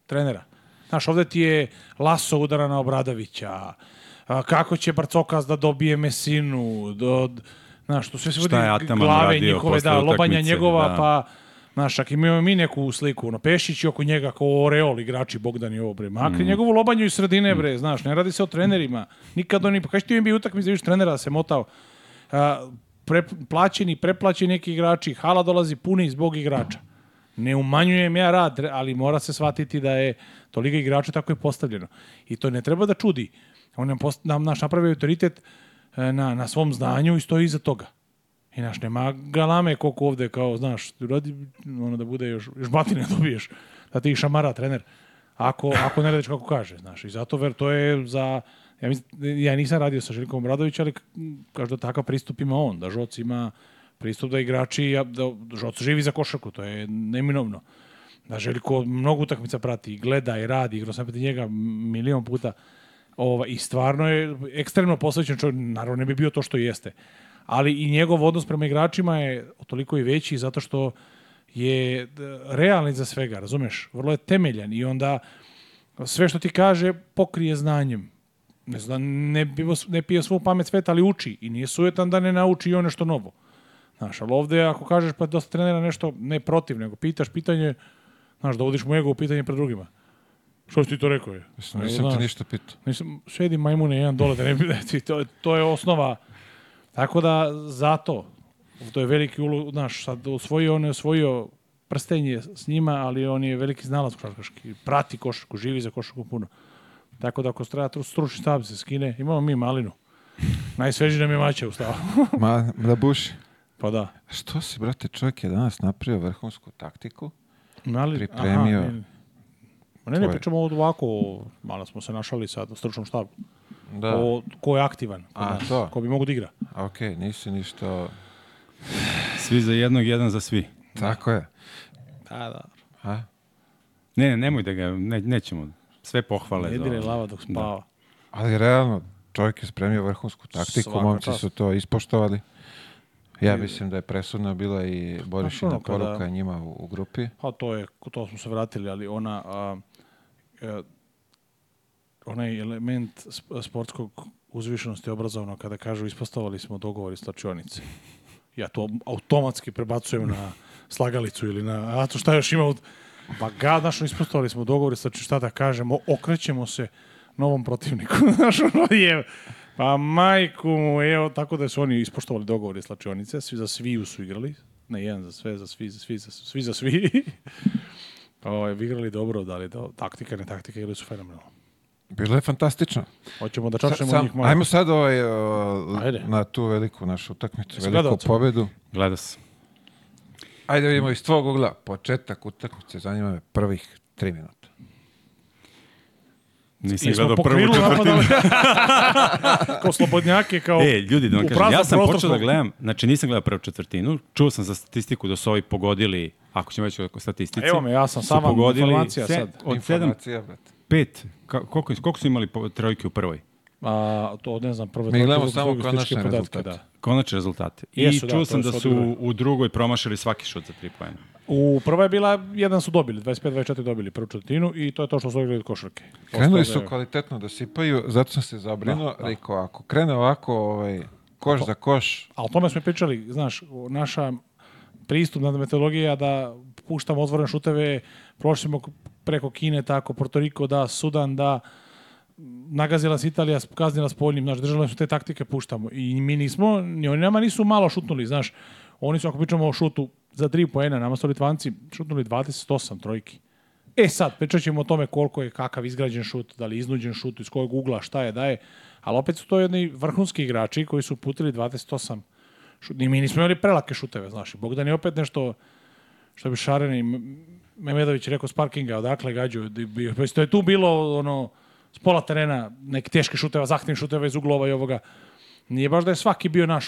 trenera. Znaš, ovde ti je Laso udara na Obradovića, kako će Barcokas da dobije Mesinu, do, Znaš, to sve se vodi glave njihove, da, lobanja utakmice, njegova, da. pa Znaš, čak imamo mi neku sliku, ono, Pešić i oko njega kao oreol igrači Bogdan i ovo, bre. Makri mm. njegovu lobanju iz sredine, mm. bre, znaš, ne radi se o trenerima. Nikad oni, pa kaži ti im bi utakmice, vidiš trenera da se motao. A, pre, plaćeni, preplaćeni neki igrači, hala dolazi puni zbog igrača. Ne umanjujem ja rad, ali mora se shvatiti da je tolika igrača tako je postavljeno. I to ne treba da čudi. On nam, post, nam naš napravi autoritet, E, na, na svom znanju i stoji iza toga. I naš, nema galame koliko ovde, kao, znaš, radi, ono da bude još, još batine dobiješ, da ti šamara trener, ako, ako ne radiš kako kaže, znaš. I zato, ver, to je za, ja, mislim, ja nisam radio sa Željkom Obradović, ali kažu da takav pristup ima on, da Žoc ima pristup da igrači, da, da Žoc živi za košarku, to je neminovno. Da Željko mnogo utakmica prati, gleda i radi, igra sam peti njega milion puta. Uh, Ova, I stvarno je ekstremno posvećen čovjek, naravno ne bi bio to što jeste. Ali i njegov odnos prema igračima je toliko i veći zato što je realni za svega, razumeš? Vrlo je temeljan i onda sve što ti kaže pokrije znanjem. Ne, zna, ne, bivo, ne pije svu pamet sveta, ali uči i nije sujetan da ne nauči i ono što novo. Znaš, ali ovde ako kažeš pa dosta trenera nešto ne protiv, nego pitaš pitanje, znaš, dovodiš mu ego u pitanje pred drugima. Što si ti to rekao? Je? Mislim, nisam znaš, da. ti ništa pitao. Mislim, šedi majmune jedan dole da ne bi da to, to je osnova. Tako da zato, to je veliki ulog, znaš, sad osvojio, on je osvojio prstenje s njima, ali on je veliki znalac košarkaški, prati košarku, živi za košarku puno. Tako da ako treba stručni štab se skine, imamo mi malinu. Najsveži nam je mače u stavu. Ma, da buši. Pa da. Što si, brate, čovjek je danas napravio vrhunsku taktiku, Mali, pripremio... Aha, Pa ne, ne, pričamo ovako, malo smo se našali sa u stručnom štabu. Da. O, ko je aktivan, ko, A, nas, to. ko bi mogu da igra. Ok, nisi ništa... Svi za jednog, jedan za svi. Tako je. Da, da. A? Ne, ne, nemoj da ga, ne, nećemo. Sve pohvale. Ne dire lava dok da. spava. Da. Ali realno, čovjek je spremio vrhunsku taktiku, Svaka momci čast. su to ispoštovali. Ja mislim da je presudna bila i pa Borišina pa da. poruka kada, njima u, u, grupi. Pa to je, to smo se vratili, ali ona, a, a, e, onaj element sportskog uzvišenosti obrazovno kada kažu ispostavali smo dogovor iz tačionice. Ja to automatski prebacujem na slagalicu ili na, a to šta još ima od... Pa gadašno ispostavili smo dogovor, znači šta da kažemo, okrećemo se novom protivniku. Znaš, ono je, Pa majku mu, evo, tako da su oni ispoštovali dogovore slačionice, svi za sviju su igrali, ne jedan za sve, za svi, za svi, za svi, za svi. Pa, o, ovaj, igrali dobro, da li da, taktika, ne taktika, igrali su fenomenalno. Bilo je fantastično. Hoćemo da čačemo Sa, njih malo. Ajmo sad ovaj, o, na tu veliku našu utakmicu, veliku gledao pobedu. Gleda se. Ajde vidimo iz tvog ugla, početak utakmice, zanima me prvih tri minuta. Nisam gledao prvu četvrtinu. Da- kao slobodnjake, kao E, ljudi, da vam kažem, ja sam počeo da gledam, znači nisam gledao prvu četvrtinu, čuo sam za statistiku da su ovi pogodili, ako ćemo već o statistici. Evo me, ja sam sama informacija sad. Od informacija, 7, 5, koliko, koliko su imali trojke u prvoj? a, to ne znam, prve Mi gledamo samo konačne rezultate. Da. Konačne rezultate. I Jesu, da, čuo da, sam da su odbira. u drugoj promašili svaki šut za tri pojena. U prvoj je bila, jedan su dobili, 25-24 dobili prvu četvrtinu i to je to što su odigrali košarke. Krenuli su da kvalitetno da sipaju, zato sam se zabrinuo, da, da. rekao ako krene ovako ovaj, koš to, za koš. A o tome smo pričali, znaš, naša pristup na metodologija da puštamo otvorene šuteve, prošli preko Kine, tako, Riko, da, Sudan, da, nagazila se Italija, kaznila spoljnim, znaš, držali su te taktike, puštamo. I mi nismo, ni oni nama nisu malo šutnuli, znaš. Oni su, ako pričamo o šutu, za 3 poena, nama su Litvanci šutnuli 28 trojki. E sad, pričat ćemo o tome koliko je kakav izgrađen šut, da li iznuđen šut, iz kojeg ugla, šta je, da je. Ali opet su to jedni vrhunski igrači koji su putili 28 šut. I mi nismo imali prelake šuteve, znaš. Bogdan je opet nešto, što bi Šaren Memedović rekao, s parkinga, odakle gađu. Da pa to je tu bilo, ono, s pola terena, neke teške šuteva, zahtevne šuteva iz uglova i ovoga. Nije baš da je svaki bio naš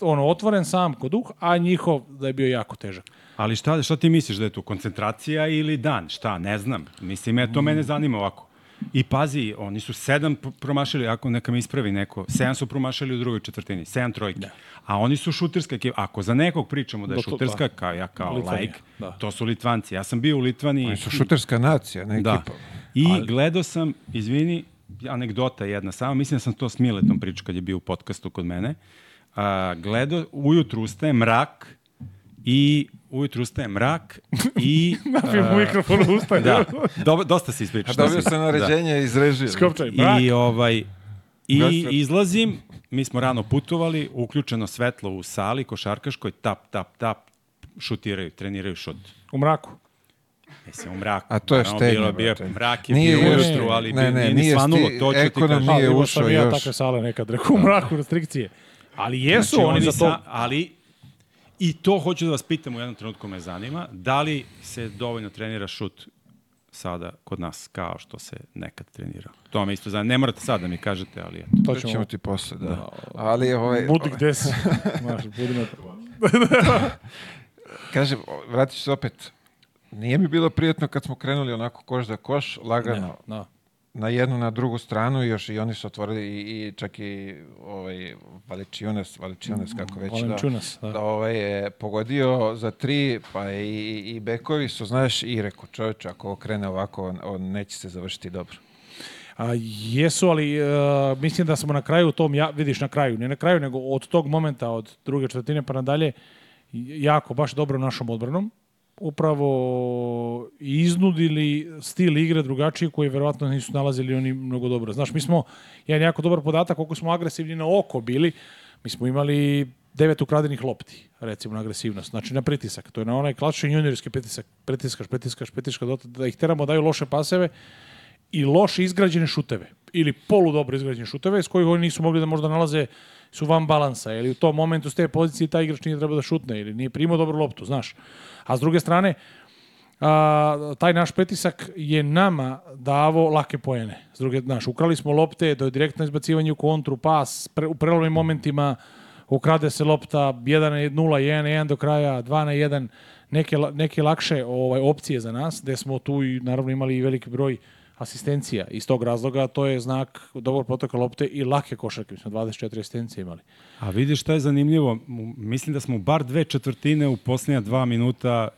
ono, otvoren sam kod duh, a njihov da je bio jako težak. Ali šta, šta ti misliš da je tu koncentracija ili dan? Šta, ne znam. Mislim, eto, to mene zanima ovako. I pazi, oni su sedam promašili, ako neka mi ispravi neko, sedam su promašili u drugoj četvrtini, sedam trojke. Da. A oni su šuterska ekipa. Ako za nekog pričamo da je da, šuterska, kao ja kao Litvanija, like, da. to su Litvanci. Ja sam bio u Litvaniji. Oni su šuterska nacija, ne da. ekipa. I Ali... gledao sam, izvini, anegdota jedna samo, mislim da sam to s Miletom pričao kad je bio u podcastu kod mene. A, gledao, ujutru ustaje mrak i ujutru ustaje mrak i... Napio mu mikrofon ustaje. da, do, dosta se ispričao. Dobio sam naređenje da. iz režije. Skopčaj, mrak. I, ovaj, i izlazim, mi smo rano putovali, uključeno svetlo u sali košarkaškoj, tap, tap, tap, šutiraju, treniraju šut. U mraku? Mislim, u mraku. A to je Naravno, štenje. Bilo, bio, mrak je nije, bio ujutru, ali ne, ne, nije, svanulo, to ću ti kažem. Nije da, ušao još. Ja takve sale nekad rekao, u da. mraku restrikcije. Ali jesu znači, oni za to... ali i to hoću da vas pitam u jednom trenutku me zanima, da li se dovoljno trenira šut sada kod nas kao što se nekad trenira. To me isto zanima. Ne morate sad da mi kažete, ali eto. To da ćemo, ćemo ti posle, da. da. Ali ovaj... Budi gde si. Maš, budi na... Kažem, vratit ću se opet Nije mi bilo prijatno kad smo krenuli onako koš za koš, lagano. No, no. Da. Na jednu, na drugu stranu i još i oni su otvorili i, i čak i ovaj, Valičiones, Valičiones mm, kako već da, da. da ovaj, je pogodio za tri, pa i, i bekovi su, znaš, i reko čovječ, ako ovo krene ovako, on, neće se završiti dobro. A, jesu, ali uh, mislim da smo na kraju tom, ja, vidiš na kraju, ne na kraju, nego od tog momenta, od druge četvrtine pa nadalje, jako baš dobro našom odbranom upravo iznudili stil igre drugačiji koji verovatno nisu nalazili oni mnogo dobro. Znaš, mi smo, jedan jako dobar podatak koliko smo agresivni na oko bili, mi smo imali devet ukradenih lopti, recimo na agresivnost, znači na pritisak. To je na onaj klasični juniorski pritisak, pritiskaš, pritiskaš, pritiskaš, da, da ih teramo daju loše paseve i loše izgrađene šuteve ili polu dobro izgrađene šuteve s kojih oni nisu mogli da možda nalaze su van balansa ili u tom momentu s te pozicije taj igrač nije trebao da šutne ili nije primao dobru loptu, znaš. A s druge strane, a, taj naš pritisak je nama davo lake pojene. S druge, znaš, ukrali smo lopte, do direktno izbacivanje u kontru, pas, pre, u prelomnim momentima ukrade se lopta 1 na 0, 1 na 1 do kraja, 2 na 1, neke, neke lakše ovaj, opcije za nas, gde smo tu i naravno imali i veliki broj uh, asistencija. Iz tog razloga to je znak dobro protoka lopte i lake košarke. Mi smo 24 asistencije imali. A vidiš šta je zanimljivo? Mislim da smo bar dve četvrtine u posljednja dva minuta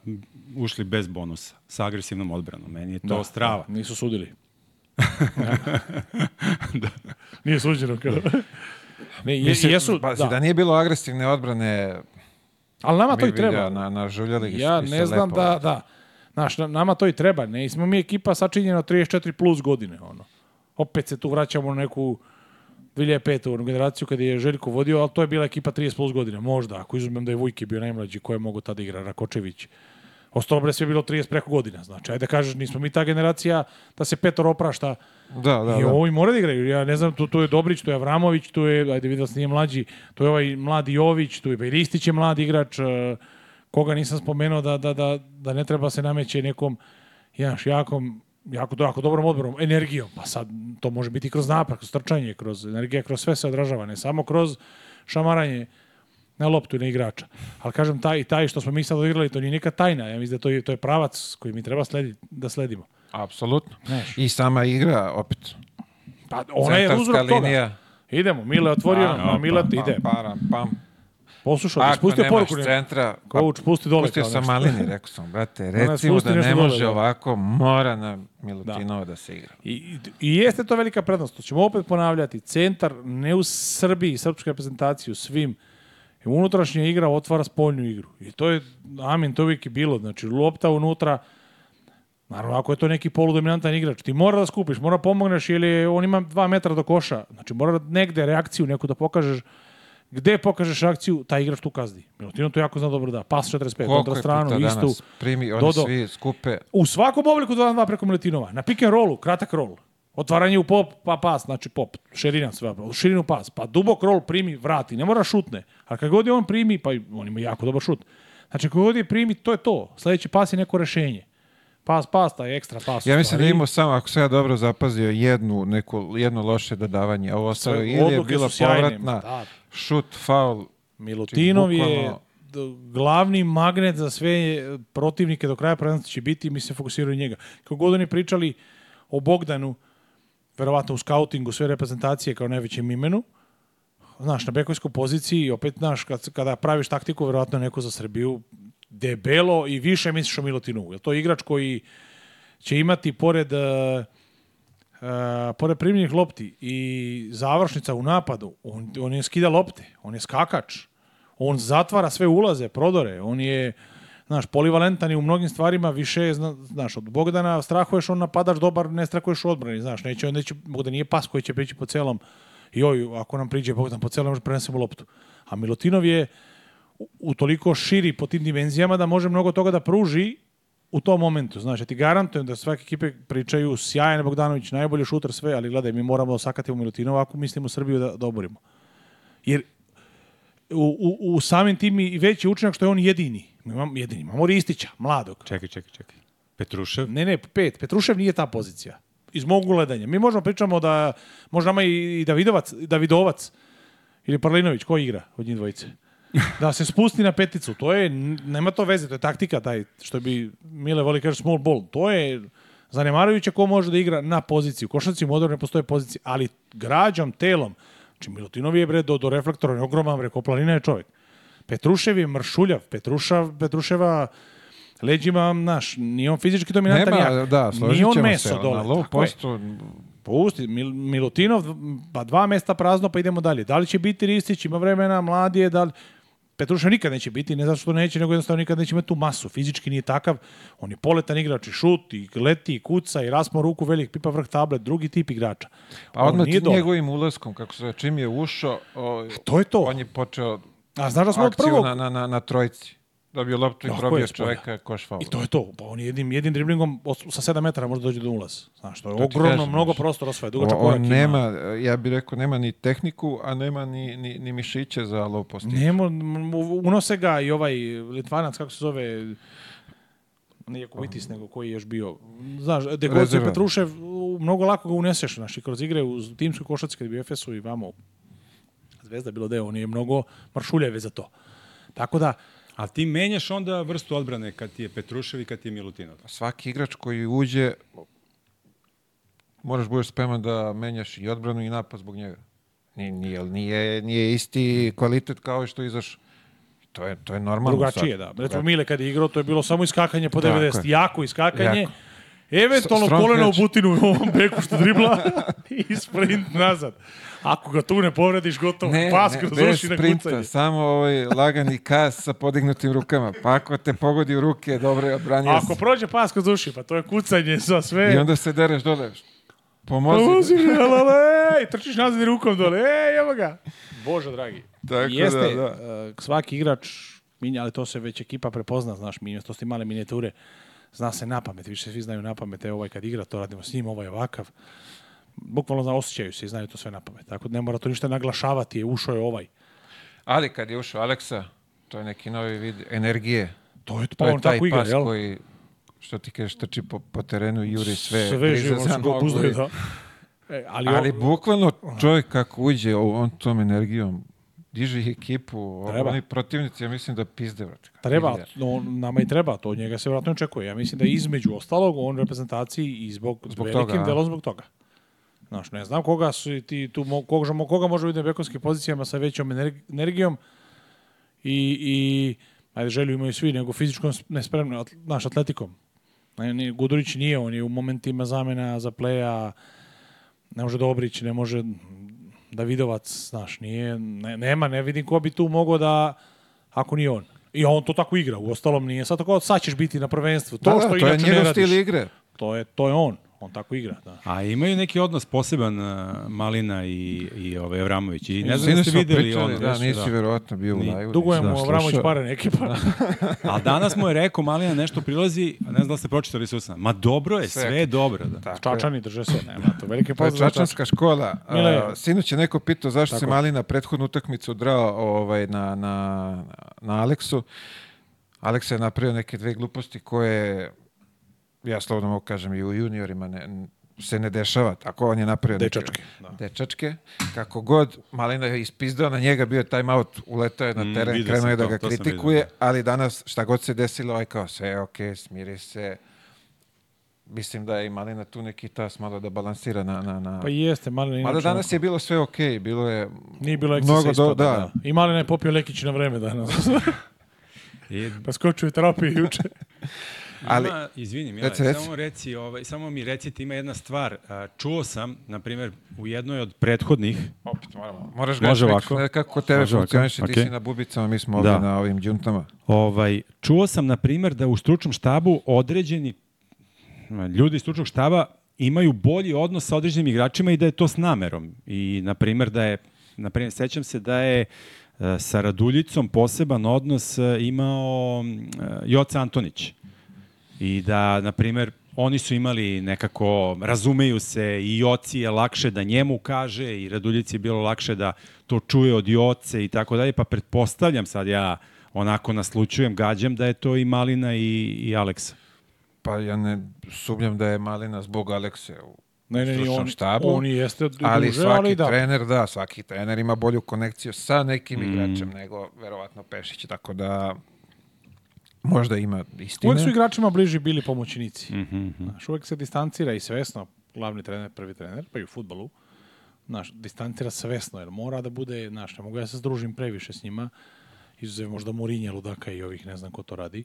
ušli bez bonusa, sa agresivnom odbranom. Meni je to da, strava. Da, nisu sudili. da. Nije suđeno kao... Da. Ne, je, Mislim, jesu, ba, pa, da. da nije bilo agresivne odbrane... Ali nama to i treba. Na, na ja ne znam lepo. da, da. Znaš, nama to i treba. Ne, smo mi ekipa sačinjena 34 plus godine. Ono. Opet se tu vraćamo na neku 2005. u generaciju kada je Željko vodio, ali to je bila ekipa 30 plus godina. Možda, ako izuzmem da je Vujke bio najmlađi koje je mogo tada da igra, Rakočević. Ostalo sve bilo 30 preko godina. Znači, ajde da kažeš, nismo mi ta generacija da se Petor oprašta. Da, da, I da. ovi mora da igraju. Ja ne znam, tu, tu je Dobrić, tu je Avramović, tu je, ajde vidio sam nije mlađi, tu je ovaj mladi Jović, tu je Bejlistić je mladi igrač, uh, koga nisam spomenuo da, da, da, da ne treba se nameće nekom jaš, jakom jako, jako dobrom odborom, energijom. Pa sad to može biti kroz napad, kroz trčanje, kroz energija, kroz sve se odražava, ne samo kroz šamaranje na loptu na igrača. Ali kažem, taj, taj što smo mi sad odigrali, to nije neka tajna. Ja mislim da to je, to je pravac koji mi treba slediti, da sledimo. Apsolutno. I sama igra opet. Pa ona Centarska je uzrok linija. toga. Idemo, Mile otvorio pa, nam, Mile ide. Pam, pam, pam. Poslušao, Ako spusti nemaš poruku, centra, coach, pa pusti dole. Pustio sam Malini, rekao sam, brate, recimo da ne može dole, da. ovako, mora na Milutinova da. da, se igra. I, I jeste to velika prednost, to ćemo opet ponavljati, centar ne u Srbiji, srpskoj reprezentaciji, u svim, unutrašnja igra otvara spoljnu igru. I to je, amin, to uvijek je bilo, znači lopta unutra, Naravno, ako je to neki poludominantan igrač, ti mora da skupiš, mora da pomogneš ili on ima dva metra do koša. Znači, mora da negde reakciju neku da pokažeš Gde pokažeš akciju, taj igrač tu kazni. Milutino to jako zna dobro da. Pas 45, kontra stranu, istu. primi, oni Dodo. svi skupe. U svakom obliku 2-2 preko Milutinova. Na pick and rollu, kratak roll. Otvaranje u pop, pa pas, znači pop, širina sve, u širinu pas, pa dubok roll primi, vrati, ne mora šutne. A kad god je on primi, pa on ima jako dobar šut. Znači kad god je primi, to je to. Sledeći pas je neko rešenje. Pas, pas, taj ekstra pas. Ja mislim da imao samo, ako se ja dobro zapazio, jednu, neko, jedno loše dodavanje, a ovo ostalo ili je bila povratna, da. Šut, faul. Milutinov je glavni magnet za sve protivnike do kraja prvenstva će biti i mi se fokusiraju njega. Kako god oni pričali o Bogdanu, verovatno u skautingu sve reprezentacije kao najvećem imenu, znaš, na bekovskoj poziciji i opet, znaš, kad, kada praviš taktiku, verovatno neko za Srbiju debelo i više misliš o Milutinovu. Jer to igrač koji će imati pored uh, E, pored primljenih lopti i završnica u napadu, on, on je skida lopte, on je skakač, on zatvara sve ulaze, prodore, on je znaš, polivalentan i u mnogim stvarima više, znaš, od Bogdana strahuješ, on napadaš dobar, ne strahuješ u odbrani, znaš, neće, neće, Bogdan nije pas koji će prići po celom, joj, ako nam priđe Bogdan po celom, može prenesemo loptu. A Milutinov je u, toliko širi po tim dimenzijama da može mnogo toga da pruži u tom momentu. Znaš, ja ti garantujem da svake ekipe pričaju sjajan Bogdanović, najbolji šuter sve, ali gledaj, mi moramo da sakati u Milutinova ako mislimo Srbiju da, da oborimo. Jer u, u, u samim tim i veći učinak što je on jedini. Mi imamo jedini, imamo Ristića, mladog. Čekaj, čekaj, čekaj. Petrušev? Ne, ne, pet. Petrušev nije ta pozicija. Iz mog gledanja. Mi možemo pričamo da možda ima i Davidovac, Davidovac ili Parlinović, ko igra od njih dvojice? da se spusti na peticu. To je, nema to veze, to je taktika taj, što bi Mile voli kaže small ball. To je zanemarujuće ko može da igra na poziciju. Košarci moderne postoje pozicije, ali građom, telom, znači Milutinov je bre do, do reflektora, on je ogroman, bre, koplanina je čovjek. Petrušev je mršuljav, Petruša, Petruševa leđima, naš, nije on fizički dominantan, Nema, jak. da, nije on meso se, dole. Na posto... Pusti, Mil, Milutinov, pa dva mesta prazno, pa idemo dalje. Da li će biti Ristić, ima vremena, mladi je, da li... Petruša nikad neće biti, ne zato što neće, nego jednostavno nikad neće imati tu masu. Fizički nije takav, on je poletan igrač i šut, i leti, i kuca, i rasmo ruku, velik pipa vrh tablet, drugi tip igrača. Pa on odmah njegovim ulaskom, kako se čim je ušao, o, to je to. on je počeo A znaš da smo od prvog... Na, na, na, na trojci. Dobio loptu i Lako probio čoveka koš faul. I to je to. Pa on jednim, jednim driblingom sa 7 metara može dođe do ulaza. Znaš, to je to ogromno, kažem, mnogo prostora sve. Dugačak on nema, ja bih rekao, nema ni tehniku, a nema ni, ni, ni mišiće za low postić. Nema, unose ga i ovaj Litvanac, kako se zove, nije Kubitis, nego koji je još bio. Znaš, Degoce Petrušev, mnogo lako ga uneseš, znaš, i kroz igre u timskoj košaci kad bi u fs i vamo Zvezda bilo deo, on je mnogo maršuljeve za to. Tako da, A ti menjaš onda vrstu odbrane kad ti je Petrušev i kad ti je Milutinov. Pa svaki igrač koji uđe, moraš budeš spreman da menjaš i odbranu i napad zbog njega. Nije, nije, nije, nije isti kvalitet kao što izaš. To je, to je normalno. Drugačije, da. Recimo, Mile kad je igrao, to je bilo samo iskakanje po 90. Tako jako iskakanje. Jako. Eventualno koleno u butinu u ovom beku što dribla i sprint nazad. Ako ga tu ne povrediš, gotovo. Ne, Pas ne, kroz na sprinta, samo ovaj lagani kas sa podignutim rukama. Pa ako te pogodi u ruke, dobro je odbranio. Ako prođe pas kroz uši, pa to je kucanje za sve. I onda se dereš dole. Pomozi. Pomozi, pa I trčiš nazad i rukom dole. Ej, evo ga. Bože, dragi. Tako da, Jeste, da, da. Uh, svaki igrač minja, ali to se već ekipa prepozna, znaš, minja, to ste male minijature. Zna se na pamet, više svi znaju na pamet, e, ovaj kad igra, to radimo s njim, ovaj ovakav bukvalno zna, osjećaju se i znaju to sve na pamet. Tako da ne mora to ništa naglašavati, je ušao je ovaj. Ali kad je ušao Aleksa, to je neki novi vid energije. To je, to je taj tako igra, pas jel? koji, što ti kažeš, trči po, po terenu, juri sve, sve živo, za nogu. da. E, ali, ali on, bukvalno čovjek kako uđe, on tom energijom diže ekipu, treba. oni protivnici, ja mislim da pizde vrat. Treba, no, nama i treba, to od njega se vratno očekuje. Ja mislim da između ostalog on reprezentaciji i zbog, zbog velikim toga, delom zbog toga. Znaš, ne znam koga su ti tu, koga, koga može biti na bekovskim pozicijama sa većom energijom i, i ajde, želju imaju svi, nego fizičkom nespremno, at, naš atletikom. Ne, Gudurić nije, on je u momentima zamena za pleja, ne može Dobrić, da ne može Davidovac, znaš, nije, ne, nema, ne vidim ko bi tu mogao da, ako nije on. I on to tako igra, u ostalom nije. Sad tako, sad ćeš biti na prvenstvu. To da, da što da, to je njegov stil igre. To je, to je on on tako igra. Da. A imaju neki odnos poseban e, Malina i, i ovaj Evramović. I ne znam da ste videli on. Da, nisi da. verovatno bio u live. Dugo je mu Evramović da, pare neki pa. Da. a danas mu je rekao Malina nešto prilazi, a ne znam da ste pročitali Susan. Ma dobro je, sve, sve dobro. Da. Tako Čačani drže sve, nema to. Velike pozdrav. To je Čačanska škola. Uh, sinoć je neko pitao zašto se Malina prethodnu utakmicu drao ovaj, na, na, na Aleksu. Aleksa je napravio neke dve gluposti koje ja slobodno mogu kažem, i u juniorima ne, se ne dešava, tako on je napravio dečačke. Neke, da. dečačke. Kako god Malina je ispizdao na njega, bio je time out, uletao je na mm, teren, mm, krenuo je da ga kritikuje, vidio, da. ali danas šta god se desilo, ovaj kao sve ok, smiri se, mislim da je i Malina tu neki tas malo da balansira na... na, na... Pa jeste, Malina... Mada danas je bilo sve okay, bilo je... Nije bilo mnogo do... da. da. I Malina je popio Lekić na vreme danas. I... pa skočio je terapiju juče. Ali, ima, izvini, Mila, reci, reci. samo reci, ovaj, samo mi recite, ima jedna stvar. Čuo sam, na primjer, u jednoj od prethodnih... Opet moramo. Moraš Može ovako. Kako, tebe funkcioniš, okay. ti si na bubicama, mi smo ovde da. na ovim džuntama. Ovaj, čuo sam, na primjer, da u stručnom štabu određeni ljudi stručnog štaba imaju bolji odnos sa određenim igračima i da je to s namerom. I, na primjer, da je, na primjer, sećam se da je e, sa Raduljicom poseban odnos e, imao e, Joca Antonić. I da, na primer, oni su imali nekako, razumeju se, i Joci je lakše da njemu kaže i Raduljici je bilo lakše da to čuje od Joce i tako dalje, pa pretpostavljam sad ja onako naslučujem, gađam da je to i Malina i, i Aleksa. Pa ja ne sumnjam da je Malina zbog Aleksa u ne, ne, on, štabu, on jeste duže, ali svaki ali da. trener, da, svaki trener ima bolju konekciju sa nekim mm. igračem nego verovatno Pešić, tako da Možda ima istine. Uvijek su igračima bliži bili pomoćnici. Mm -hmm. Znaš, uvijek se distancira i svesno glavni trener, prvi trener, pa i u futbolu. Znaš, distancira svesno, jer mora da bude, znaš, ne mogu ja da se združim previše s njima, izuzev možda Morinja, Ludaka i ovih, ne znam ko to radi.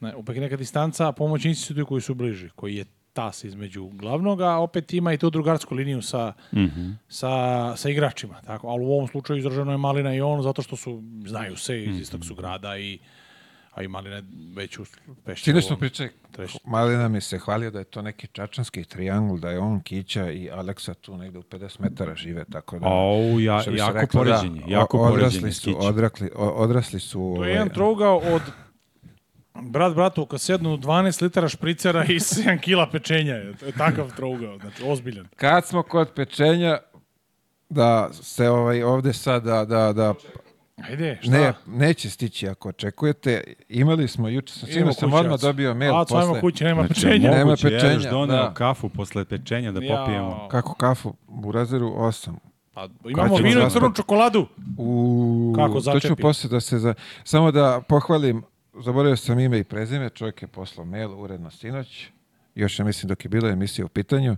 Na, opet neka distanca, a pomoćnici su tu koji su bliži, koji je tas između glavnog, a opet ima i tu drugarsku liniju sa, mm -hmm. sa, sa, igračima. Tako? Ali u ovom slučaju izraženo je Malina i on, zato što su, znaju se, iz istog su grada i a i Malina već uspešno. Sine smo pričali, Malina mi se hvalio da je to neki čačanski triangul, da je on, Kića i Aleksa tu negde u 50 metara žive, tako da... Au, ja, jako rekla, da, poređenje, da, jako odrasli su, odrakli, odrasli su... To je ovaj- jedan trougao od brat bratu kad sednu 12 litara špricera i 7 kila pečenja. To je takav trougao, znači ozbiljan. Kad smo kod pečenja, da se ovaj ovde sad da, da, da Ajde, šta? Ne, neće stići ako očekujete. Imali smo, juče sam, simo sam odmah dobio mail A, posle. A, kući, nema znači, pečenja. Moguće, nema pečenja, ja doneo da. kafu posle pečenja da popijemo. Kako kafu? U razeru 8. Pa imamo vino i crnu čokoladu. U... Kako začepi? To ću posle da se... Za... Samo da pohvalim, zaboravio sam ime i prezime, čovjek je poslao mail uredno sinoć, još ja mislim dok je bila emisija u pitanju,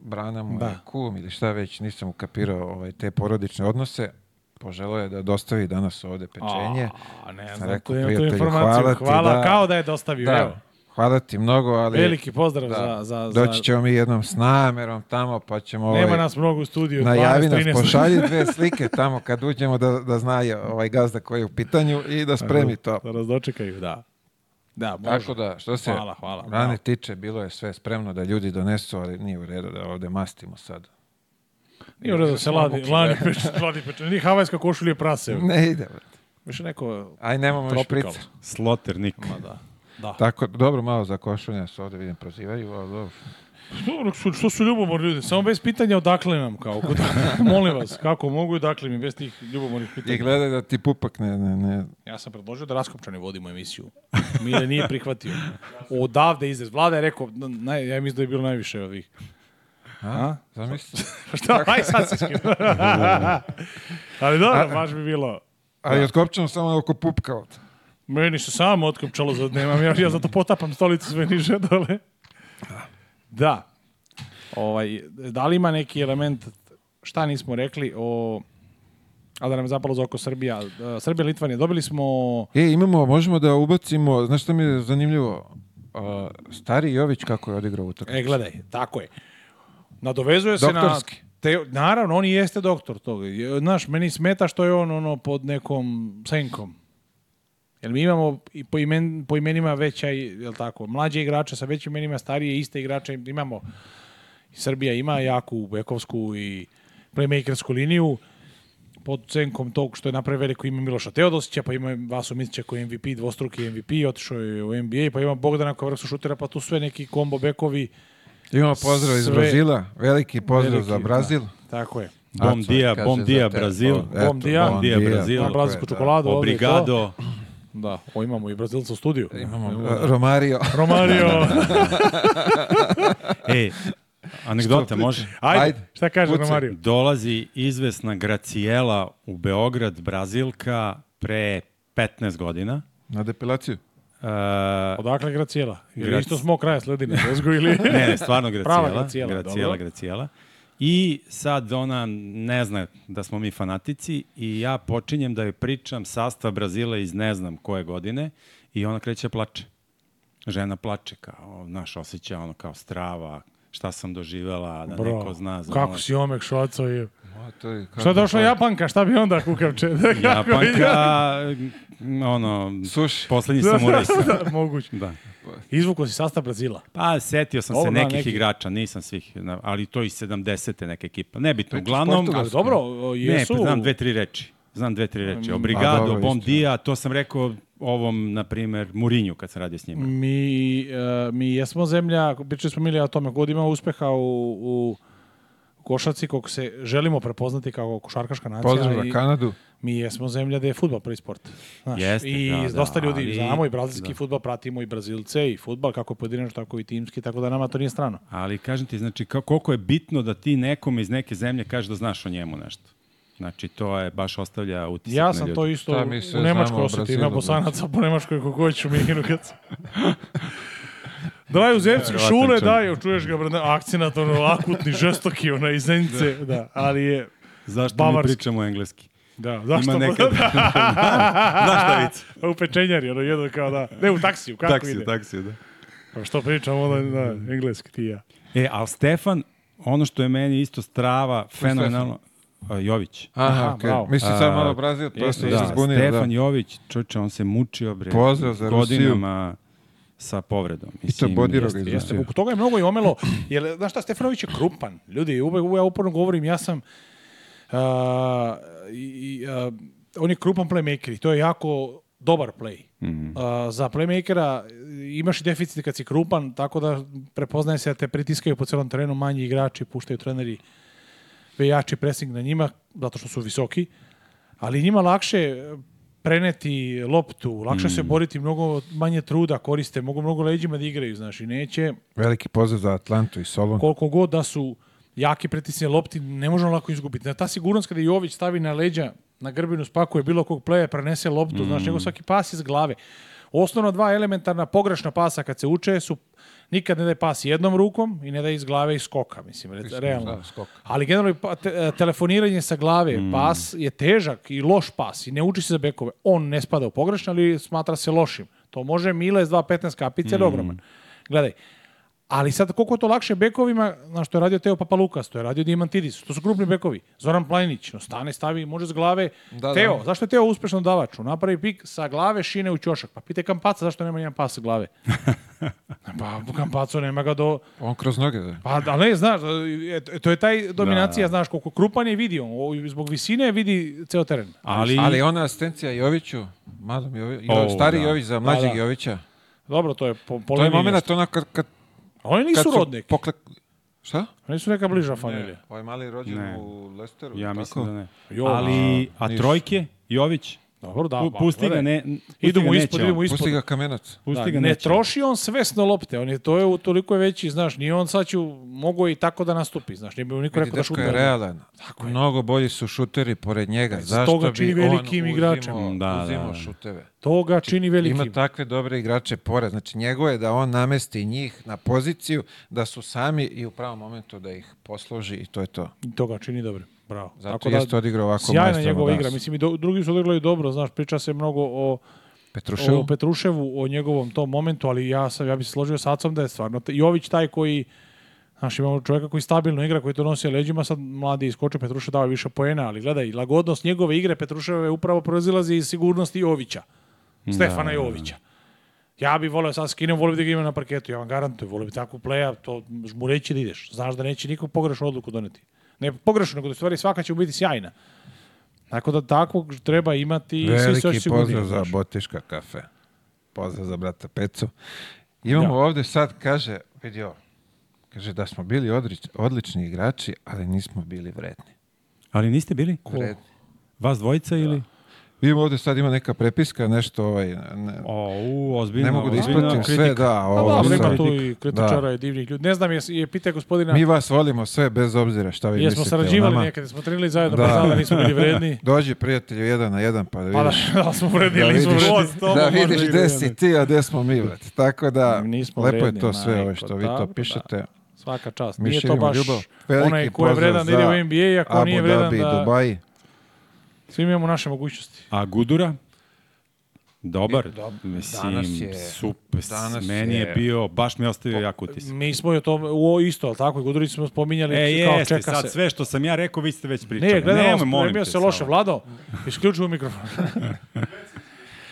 Brana mu da. kum ili šta već, nisam ukapirao ovaj, te porodične odnose, poželao je da dostavi danas ovde pečenje. A, ne znam, rekao, tu, tu informaciju. Hvala, hvala da, kao da je dostavio. Da, evo. Hvala ti mnogo, ali... Veliki pozdrav da, za, za... Doći ćemo mi jednom s namerom tamo, pa ćemo... Nema ovaj, nas mnogo u studiju. Najavi 12, nas, pošalji dve slike tamo kad uđemo da, da zna ovaj gazda koji je u pitanju i da spremi to. Da nas dočekaju, da. Da, može. Tako da, što se hvala, hvala, rane hvala. tiče, bilo je sve spremno da ljudi donesu, ali nije u redu da ovde mastimo sad Nije u redu da se ladi, lani peč, ladi pečenje. Nije havajska košulja prase. Ne ide, brate. Više neko... Aj, nemamo tropical. Sloter nik. Ma da. Da. Tako, dobro, malo za košulje nas ovde vidim prozivaju, ali dobro. Dobro, su, što su ljubomorni ljudi? Samo bez pitanja odakle nam, kao. Kod, molim vas, kako mogu i dakle mi bez tih ljubomornih pitanja. I gledaj da ti pupak ne... ne, ne. Ja sam predložio da Raskopčani vodimo emisiju. Mile nije prihvatio. Odavde izrez. Vlada je rekao, naj, ja mislim da je bilo najviše ovih. A? Zamisli. Šta? Aj sad se skinu. Ali dobro, baš bi bilo. Ali da. otkopčano samo oko pupka od. Meni se samo otkopčalo za nemam, ja, ja zato potapam stolicu sve niže dole. Da. Ovaj, da li ima neki element, šta nismo rekli o... A da nam je zapalo za oko Srbija. Srbija, Litvanija, dobili smo... E, imamo, možemo da ubacimo, znaš što mi je zanimljivo? Uh, stari Jović kako je odigrao utakmicu. E, gledaj, tako je. Nadovezuje se Doktorski. na... Te, naravno, on i jeste doktor toga. Znaš, meni smeta što je on ono pod nekom senkom. Jer mi imamo i po, imen, po imenima veća, jel tako, mlađe igrače sa većim imenima, starije, iste igrače imamo. I Srbija ima jaku bekovsku i playmakersku liniju pod senkom tog što je napravio veliko ime Miloša Teodosića, pa ima Vaso Micića koji je MVP, dvostruki MVP, otišao je u NBA, pa ima Bogdana koji je šutera, pa tu sve neki kombo bekovi Imamo pozdrav iz Sve... Brazila, veliki pozdrav veliki, za da. Brazil. Da, tako je. Bom dia, bom dia, Brazil. Bom dia, bom dia, Brazil. Na brazilsku čokoladu. Obrigado. Da, o, imamo i Brazilca u studiju. Imamo, imamo e, Romario. Romario. Ej, anegdota može? Ajde, Ajde. šta kaže Pucu. Romario? Dolazi izvesna Graciela u Beograd, Brazilka, pre 15 godina. Na depilaciju? Uh, Odakle Gracijela? Ili Grac... isto smo kraja sledine Bezgu ili... ne, stvarno Gracijela. Prava Gracijela, Gracijela, I sad ona ne zna da smo mi fanatici i ja počinjem da joj pričam sastav Brazila iz ne znam koje godine i ona kreće da plače. Žena plače kao, naš osjeća ono kao strava, šta sam doživela, da Bro, neko zna. Za Kako ono... si omek šoco je. To je, kako šta je došla da Japanka, šta bi onda kukavče? Da, Japanka, ono, Suši. poslednji da, samuraj. Da, da, moguće. Da. Izvuko si sastav Brazila. Pa, setio sam Ovo, se nekih neki. igrača, nisam svih, ali to i 70. neka ekipa. Ne bitno, uglavnom... Ali dobro, jesu... Ne, pa znam dve, tri reči. Znam dve, tri reči. Pa, Obrigado, dobro, bom dia, to sam rekao ovom, na primer, Murinju kad sam radio s njima. Mi, uh, mi jesmo zemlja, pričali smo mili o tome, god ima uspeha u, u košarci koliko se želimo prepoznati kao košarkaška nacija. Pozdrav na Kanadu. Mi jesmo zemlja gde je futbal prvi sport. Znaš, Jeste, I da, da, dosta ljudi ali, znamo i brazilski da. futbal, pratimo i brazilce i futbal, kako pojedinačno, tako i timski, tako da nama to nije strano. Ali kažem ti, znači koliko je bitno da ti nekome iz neke zemlje kažeš da znaš o njemu nešto. Znači, to je baš ostavlja utisak ja na ljudi. Ja sam to isto u Nemačkoj osjetio. Ima bosanaca znači? po Nemačkoj kako hoću mi inukac. Daj u zemske šule, daj, čuješ ga, brate, akcenat, ono, akutni, žestoki, ona, iz zenice, da, ali je... Zašto bavarski. mi pričamo engleski? Da, zašto? Ima nekad... Znaš šta U pečenjari, ono, jedno kao da... Ne, u taksiju, kako taksiju, ide? Taksiju, da. Pa što pričamo, onda, da, engleski ti ja. E, ali Stefan, ono što je meni isto strava, fenomenalno... Jović. Aha, okej. Okay. Mislim sad malo Brazil, to e, da se da, zbunio. Da. Stefan da. Jović, čovječe, on se mučio, bre. Pozdrav za Godinama. Rusiju sa povredom. Mislim, I to bodiro jeste, jeste. Oko toga je mnogo i omelo, jer, znaš šta, Stefanović je krupan. Ljudi, uvek, ja uporno govorim, ja sam... Uh, i, uh, on je krupan playmaker i to je jako dobar play. Mm -hmm. uh, za playmakera imaš i deficit kad si krupan, tako da prepoznaje se da te pritiskaju po celom terenu manji igrači, puštaju treneri jači pressing na njima, zato što su visoki, ali njima lakše preneti loptu, lakše mm. se boriti, mnogo manje truda koriste, mogu mnogo leđima da igraju, znaš, i neće... Veliki pozdrav za Atlantu i Solon. Koliko god da su jaki pretisne lopti, ne možemo lako izgubiti. Na ta sigurnost kada Jović stavi na leđa, na grbinu spakuje bilo kog pleja, prenese loptu, mm. znaš, nego svaki pas iz glave. Osnovno dva elementarna pogrešna pasa kad se uče su nikad ne daje pas jednom rukom i ne daje iz glave i skoka, mislim, mislim realno. Skoka. Ali generalno pa- te, e, telefoniranje sa glave, mm. pas je težak i loš pas i ne uči se za bekove. On ne spada u pogrešno, ali smatra se lošim. To može Mile s 2.15 kapice, mm. ogroman. Gledaj, Ali sad koliko je to lakše bekovima, na što je radio Teo Papalukas, to je radio Dimantidis, to su grupni bekovi. Zoran Planinić, no stane, stavi, može s glave. Da, da. Teo, da. zašto je Teo uspešno davač? Napravi pik sa glave, šine u ćošak. Pa pite Kampaca zašto nema jedan pas sa glave. pa Kampacu nema ga do... On kroz noge, da. Pa da, ne, znaš, e, to je taj da, dominacija, da, znaš, koliko krupan je vidio, zbog visine vidi ceo teren. Ali, Ali ona asistencija Joviću, madom Jovi, Jovi, oh, stari da. Jović za mlađeg Jovića. Dobro, to je po, po To je moment ona kad, kad Oni nisu su rodnik. Poklek... Šta? Oni su neka bliža familija. Ne, ovaj mali je rođen ne. u Lesteru. Ja tako? mislim da ne. Jo, ali, da. a, a trojke? Jović? Dobro, da, pusti ga ne, pusti idemo ga ispod, idemo ispod. Pusti ga kamenac. Pusti da, ga ne neće. troši on svesno lopte, on je to je toliko je veći, znaš, ni on sad ću mogu i tako da nastupi, znaš, ne bi mu niko rekao da šutira. je realan. Tako je. Mnogo bolji su šuteri pored njega. Zato Zašto toga čini bi velikim on igračem. Uzimo, da, da, da. uzimo šuteve. Toga znači, čini velikim. Ima takve dobre igrače pored, znači njegovo je da on namesti njih na poziciju da su sami i u pravom momentu da ih posloži i to je to. Toga čini dobro. Bravo. Zato Tako da jeste da, odigrao ovako sjajna njegova igra. Mislim, i do, drugi su odigrali dobro, znaš, priča se mnogo o Petruševu? o Petruševu, o njegovom tom momentu, ali ja, sam, ja bi se složio sa Acom da je stvarno Jović taj koji Znaš, imamo čoveka koji stabilno igra, koji to nosi leđima, sad mladi iskoče, Petrušev dao više poena, ali gledaj, lagodnost njegove igre Petruševe upravo proizilazi iz sigurnosti Jovića, da, Stefana da, Jovića. Ja bih volio sad skinem, volio bih da ga imam na parketu, ja vam garantujem, volio bi takvu pleja, to mu reći da ideš. Znaš da neće nikog pogrešnu odluku doneti. Ne pogrešno, nego da stvari svaka će biti sjajna. Tako da takvog treba imati i svi se pozdrav za Botiška kafe. Pozdrav za brata Pecu. Imamo ja. ovdje sad, kaže, vidio, kaže da smo bili odlič, odlični igrači, ali nismo bili vredni. Ali niste bili? Ko? Vredni. Vas dvojica da. ili? Vidim ovdje sad ima neka prepiska, nešto ovaj... Ne, o, u, ozbiljno, ne mogu da ispratim sve, da. Pa ovo, ima tu i da. kritičara i divnih ljudi. Ne znam, je, je pita gospodina... Mi vas volimo sve, bez obzira šta vi jesmo mislite. Jesmo sarađivali nekad, smo trenili zajedno, da. pa znali, da nismo bili vredni. Dođi, prijatelju, jedan na jedan, pa da vidiš. Pa da, da smo vredni, da nismo vredni. Da, da vidiš gde si ti, a gde smo mi, vrat. Tako da, nismo lepo je to sve ove što vi to pišete. Svaka čast. Nije to baš onaj ko je vredan da ide u NBA, ako nije vredan da... Svi imamo naše mogućnosti. A Gudura? Dobar, e, Dob, mislim, danas je, super, danas meni je, je bio, baš mi je ostavio jak utisak. Mi smo je to u isto, ali tako, Gudurić smo spominjali, e, kao jeste, čeka sad se. sve što sam ja rekao, vi ste već pričali. Ne, gledamo, ne, molim se loše, Vlado, isključuju mikrofon.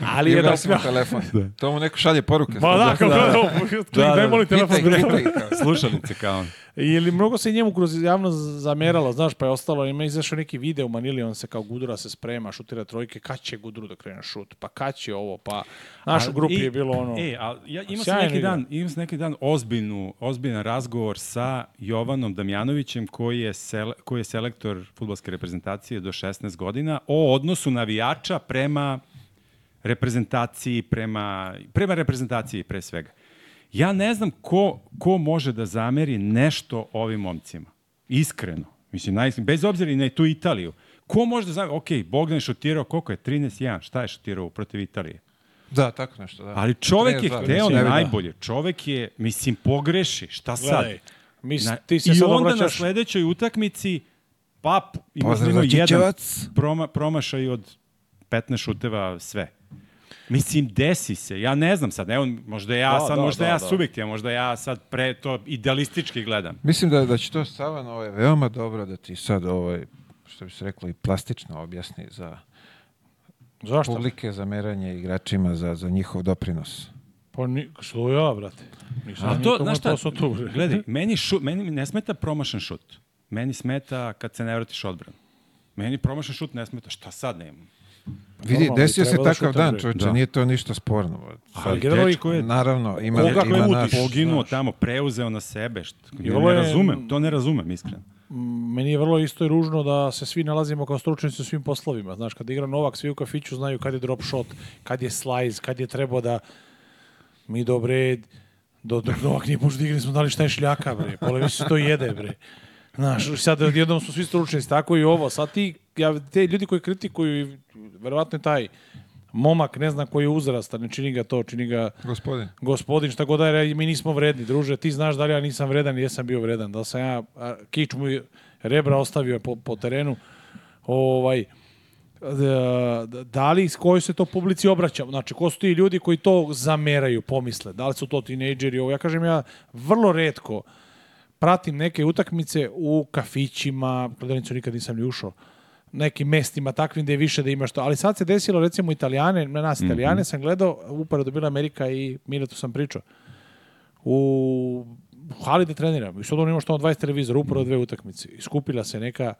Ali je da smo telefon. Da. To mu neko šalje poruke. Ma da, kao da, da, daj da, da. molim telefon. Pitaj, pitaj, kao. Slušalice kao. Ili mnogo se njemu kroz javnost zameralo, znaš, pa je ostalo, ima izašao neki video u Manili, on se kao Gudura se sprema, šutira trojke, kad će Guduru da krene šut, pa kad će ovo, pa našu u grupi je bilo ono. E, a ja imao sam neki dan, imao sam neki dan ozbiljnu, ozbiljan razgovor sa Jovanom Damjanovićem koji je sele, koji je selektor fudbalske reprezentacije do 16 godina o odnosu navijača prema reprezentaciji prema, prema reprezentaciji pre svega. Ja ne znam ko, ko može da zameri nešto ovim momcima. Iskreno. Mislim, najiskren, bez obzira i na tu Italiju. Ko može da zameri? Ok, Bogdan je šutirao, koliko je? 13-1. Šta je šutirao protiv Italije? Da, tako nešto, da. Ali čovek je hteo znači, da. najbolje. Čovek je, mislim, pogreši. Šta sad? Gledaj, mis, na, ti se I sad onda obraćaš... na sledećoj utakmici pap, ima jedan proma, promašaj od 15 šuteva sve. Mislim, desi se. Ja ne znam sad, evo, možda ja da, sad, da, možda da, ja da. subjektivan, možda ja sad pre to idealistički gledam. Mislim da, da će to Savan ovaj, veoma dobro da ti sad ovaj, što bi se reklo, i plastično objasni za Zašto? publike, za meranje igračima, za, za njihov doprinos. Pa ni, što ja, brate? Nisam A to, znaš šta, tu, gledaj, meni, šu, meni ne smeta promašan šut. Meni smeta kad se ne vratiš odbranu. Meni promašan šut ne smeta. Šta sad nemam? Da Vidi, desio se da takav dan, čovječe, da. nije to ništa sporno. Ali Sad, koji je... Naravno, ima, koga ima koji naš... Poginuo tamo, preuzeo na sebe. Što, I ne razumem, to ne razumem, iskreno. Meni je vrlo isto i ružno da se svi nalazimo kao stručnici u svim poslovima. Znaš, kad igra Novak, svi u kafiću znaju kad je drop shot, kad je slice, kad je trebao da... Mi dobre, do, dok Novak nije pošto igrali smo dali šta je šljaka, bre. Polevi se to jede, bre. Znaš, sad jednom su svi stručnici, tako i ovo. Sad ti, ja, te ljudi koji kritikuju Verovatno je taj momak, ne znam koji je uzrast, ne čini ga to, čini ga... Gospodin. Gospodin, šta god da mi nismo vredni, druže, ti znaš da li ja nisam vredan, jesam bio vredan, da sam ja kič mu rebra ostavio po, po terenu, ovaj, da li s kojoj se to publici obraća? Znači, ko su ti ljudi koji to zameraju, pomisle? Da li su to tinejdžeri? Ovo, ja kažem, ja vrlo redko pratim neke utakmice u kafićima, gledanicu nikad nisam ni ušao, nekim mestima takvim gdje je više da imaš to. Ali sad se desilo recimo Italijane, na nas mhm. Italijane mm -hmm. sam gledao, upravo da bila Amerika i Miletu sam pričao. U hali da treniram. I sad on ima što on 20 televizora, upravo mhm. dve utakmice. Iskupila se neka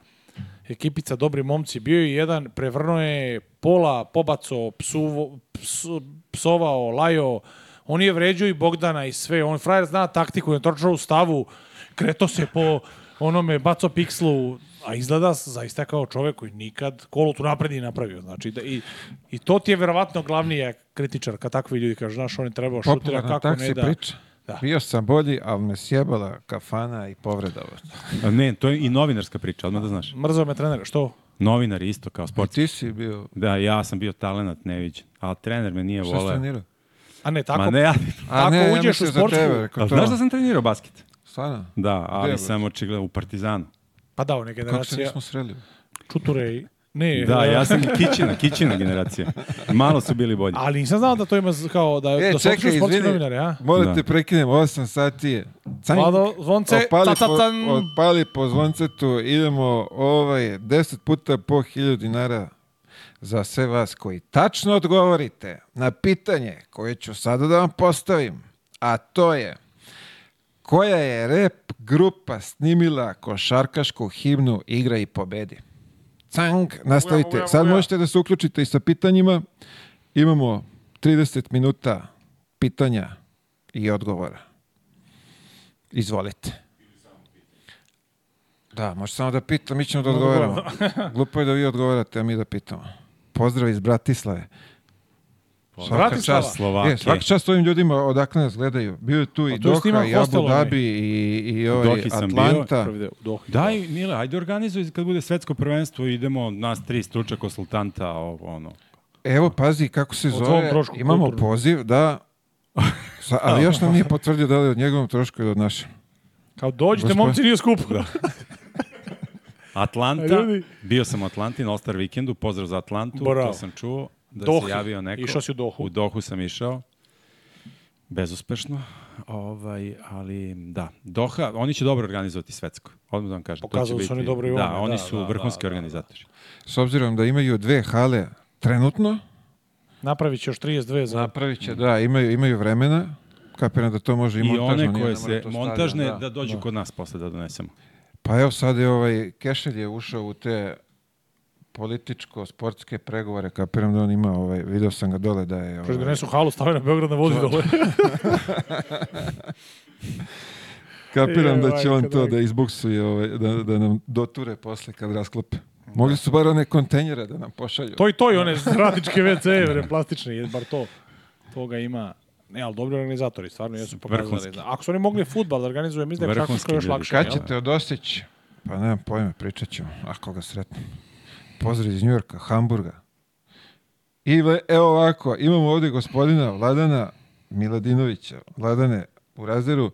ekipica dobri momci. Bio je jedan, prevrnuo je pola, pobaco, psuvo, psu, psovao, lajo. On je vređao i Bogdana i sve. On frajer zna taktiku, on torčao u stavu. Kreto se po onome baco pikslu a izgleda zaista kao čovek koji nikad tu napred nije napravio. Znači, da, i, i to ti je verovatno glavnija kritičarka, takvi ljudi kažu, znaš, oni je trebao šutira kako taksi ne da... Priča. Da. Bio sam bolji, ali me sjebala kafana i povreda. ne, to je i novinarska priča, odmah da znaš. Mrzao me trener, što? Novinar isto kao sport. Ti si bio... Da, ja sam bio talenat neviđen, ali trener me nije volao. Šta trenirao? A ne, tako, Ma ne, ja, a ne, uđeš ja u sportsku... Tebe, znaš da sam trenirao basket? Stvarno? Da, ali Djevoj. sam očigledno u Partizanu. Pa da, one generacije... Kako se nismo sreli? Čuturej. Ne, da, ja sam kićina, kićina generacija. Malo su bili bolji. Ali nisam znao da to ima kao da e, da su čekaj, sportski novinari, a? Morate da da. prekinem 8 sati je. Canj, Vlado, zvonce, opali ta, ta, tan. Po, opali po zvoncetu, idemo ovaj 10 puta po 1000 dinara za sve vas koji tačno odgovorite na pitanje koje ću sada da vam postavim, a to je koja je rep grupa snimila košarkašku himnu Igra i pobedi. Cang, nastavite. Sad možete da se uključite i sa pitanjima. Imamo 30 minuta pitanja i odgovora. Izvolite. Da, može samo da pitam, mi ćemo da odgovaramo. Glupo je da vi odgovarate, a mi da pitamo. Pozdrav iz Bratislave. Pa, svaka čast Slovakije. Je, svaka čast ovim ljudima odakle nas gledaju. Bio je tu i pa Doha, i Abu Dhabi, i, i ovaj Atlanta. Bio, Dohi, Daj, da. Mile, ajde organizuj kad bude svetsko prvenstvo, idemo nas tri struča konsultanta, ovo, ono. Evo, pazi kako se zove, imamo kulturno. poziv, da, Sa, ali još nam nije potvrdio da li je od njegovom trošku ili od našem. Kao dođite, Gospod... momci nije skupo. Da. Atlanta, bio sam u Atlanti na Ostar vikendu, pozdrav za Atlantu, Bravo. to sam čuo da Dohi. se javio neko. Išao si u Dohu. U Dohu sam išao. Bezuspešno. Ovaj, ali da, Doha, oni će dobro organizovati svetsko. Odmah da vam kažem. Pokazali će su biti, oni dobro i Da, oni da, su da, vrhunski da, da, da. organizatori. Da. S obzirom da imaju dve hale trenutno, Napravit će još 32 za... Napravit će, da, imaju, imaju vremena. Kapiram da to može i, I montažno. I one koje se montažne da, da dođu da. kod nas posle da donesemo. Pa evo sad je ovaj Kešelj je ušao u te političko-sportske pregovore, kapiram da on ima, ovaj, video sam ga dole da je... Ovaj... ga nešto halu stavio na Beograd na vozi dole. kapiram da je, da će on to da izbuksuje, ovaj, da, da nam doture posle kad rasklope. Da. Mogli su bar one kontejnere da nam pošalju. To i to i one radničke WC, plastične, bar to. Toga ima ne, ali dobri organizatori, stvarno jesu pokazali. Vrhunski. Da. Ako su oni mogli futbal da organizuju, mislim da je još lakše. Kad ćete odosići? Pa nemam pojma, pričat ćemo, ako ga sretnem. Pozdrav iz Njujorka, Hamburga. I evo ovako, imamo ovde gospodina Vladana Miladinovića. Vladane, u razderu,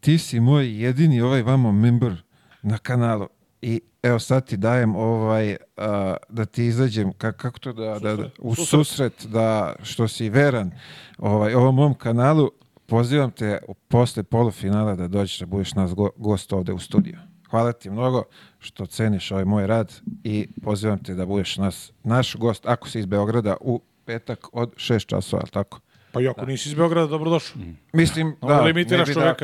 ti si moj jedini ovaj vamo member na kanalu. I evo sad ti dajem ovaj, a, da ti izađem, ka, kako to da, da, da u susret. susret, da što si veran ovaj, ovom mom kanalu, pozivam te posle polufinala da dođeš da budeš nas go, gost ovde u studiju. Hvala ti mnogo što ceniš ovaj moj rad i pozivam te da budeš nas, naš gost, ako si iz Beograda, u petak od 6 časova, tako? Pa i ako da. nisi iz Beograda, dobrodošao. Mm. Mislim, no, da, ne bi, da,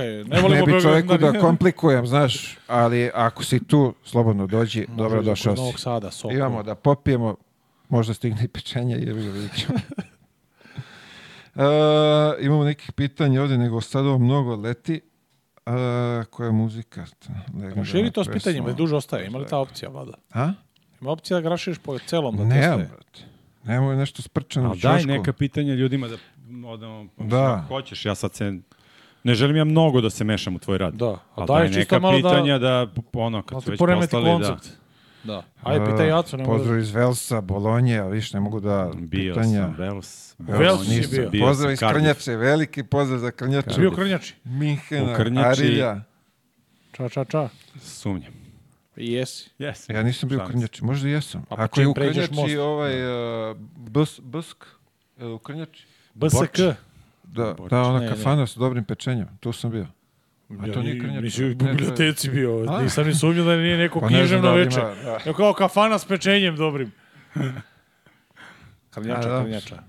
je. Ne, ne bi čovjeku da, da komplikujem, znaš, ali ako si tu, slobodno dođi, no, dobrodošao si. Sada, Imamo da popijemo, možda stigne i pečenje, jer vidjet ćemo. Uh, imamo nekih pitanja ovde, nego sad ovo mnogo leti. A, koja je muzika? Legendarna pa Širi to s pesma. pitanjima, duže ostaje. Ima li ta opcija, vada? A? Ima opcija da grašiš po celom? Da ne, brate. Nemoj nešto sprčano u daj neka pitanja ljudima da odamo, da. hoćeš. Ja sad se... Ne želim ja mnogo da se mešam u tvoj rad. Da. A daj, daj neka da- pitanja da, da ono, kad su već poslali da... Da. Ajde, pitaj Jacu. Ne da- Pozdrav iz Velsa, Bolonje, a više ne mogu da bio pitanja. Bio sam Vels. Vels, Vels bio. bio pozdrav iz Krnjače, veliki pozdrav za Krnjače. Bio Krnjači. Minhena, Krnjači... Arilja. Ča, ča, ča. Sumnjam. Jesi. Jesi. Ja nisam bio u Krnjači, možda jesam. Pa, Ako je u Krnjači ovaj da. uh, Bsk, je u Krnjači? BSK. Da, Borč. da, ona ne, kafana ne. sa dobrim pečenjem, tu sam bio. A to ja, nikad nije... u biblioteci bio. A? Nisam ni sumnio da nije neko pa književno da veče. Da. kao kafana s pečenjem dobrim. Krnjača, da, krnjača.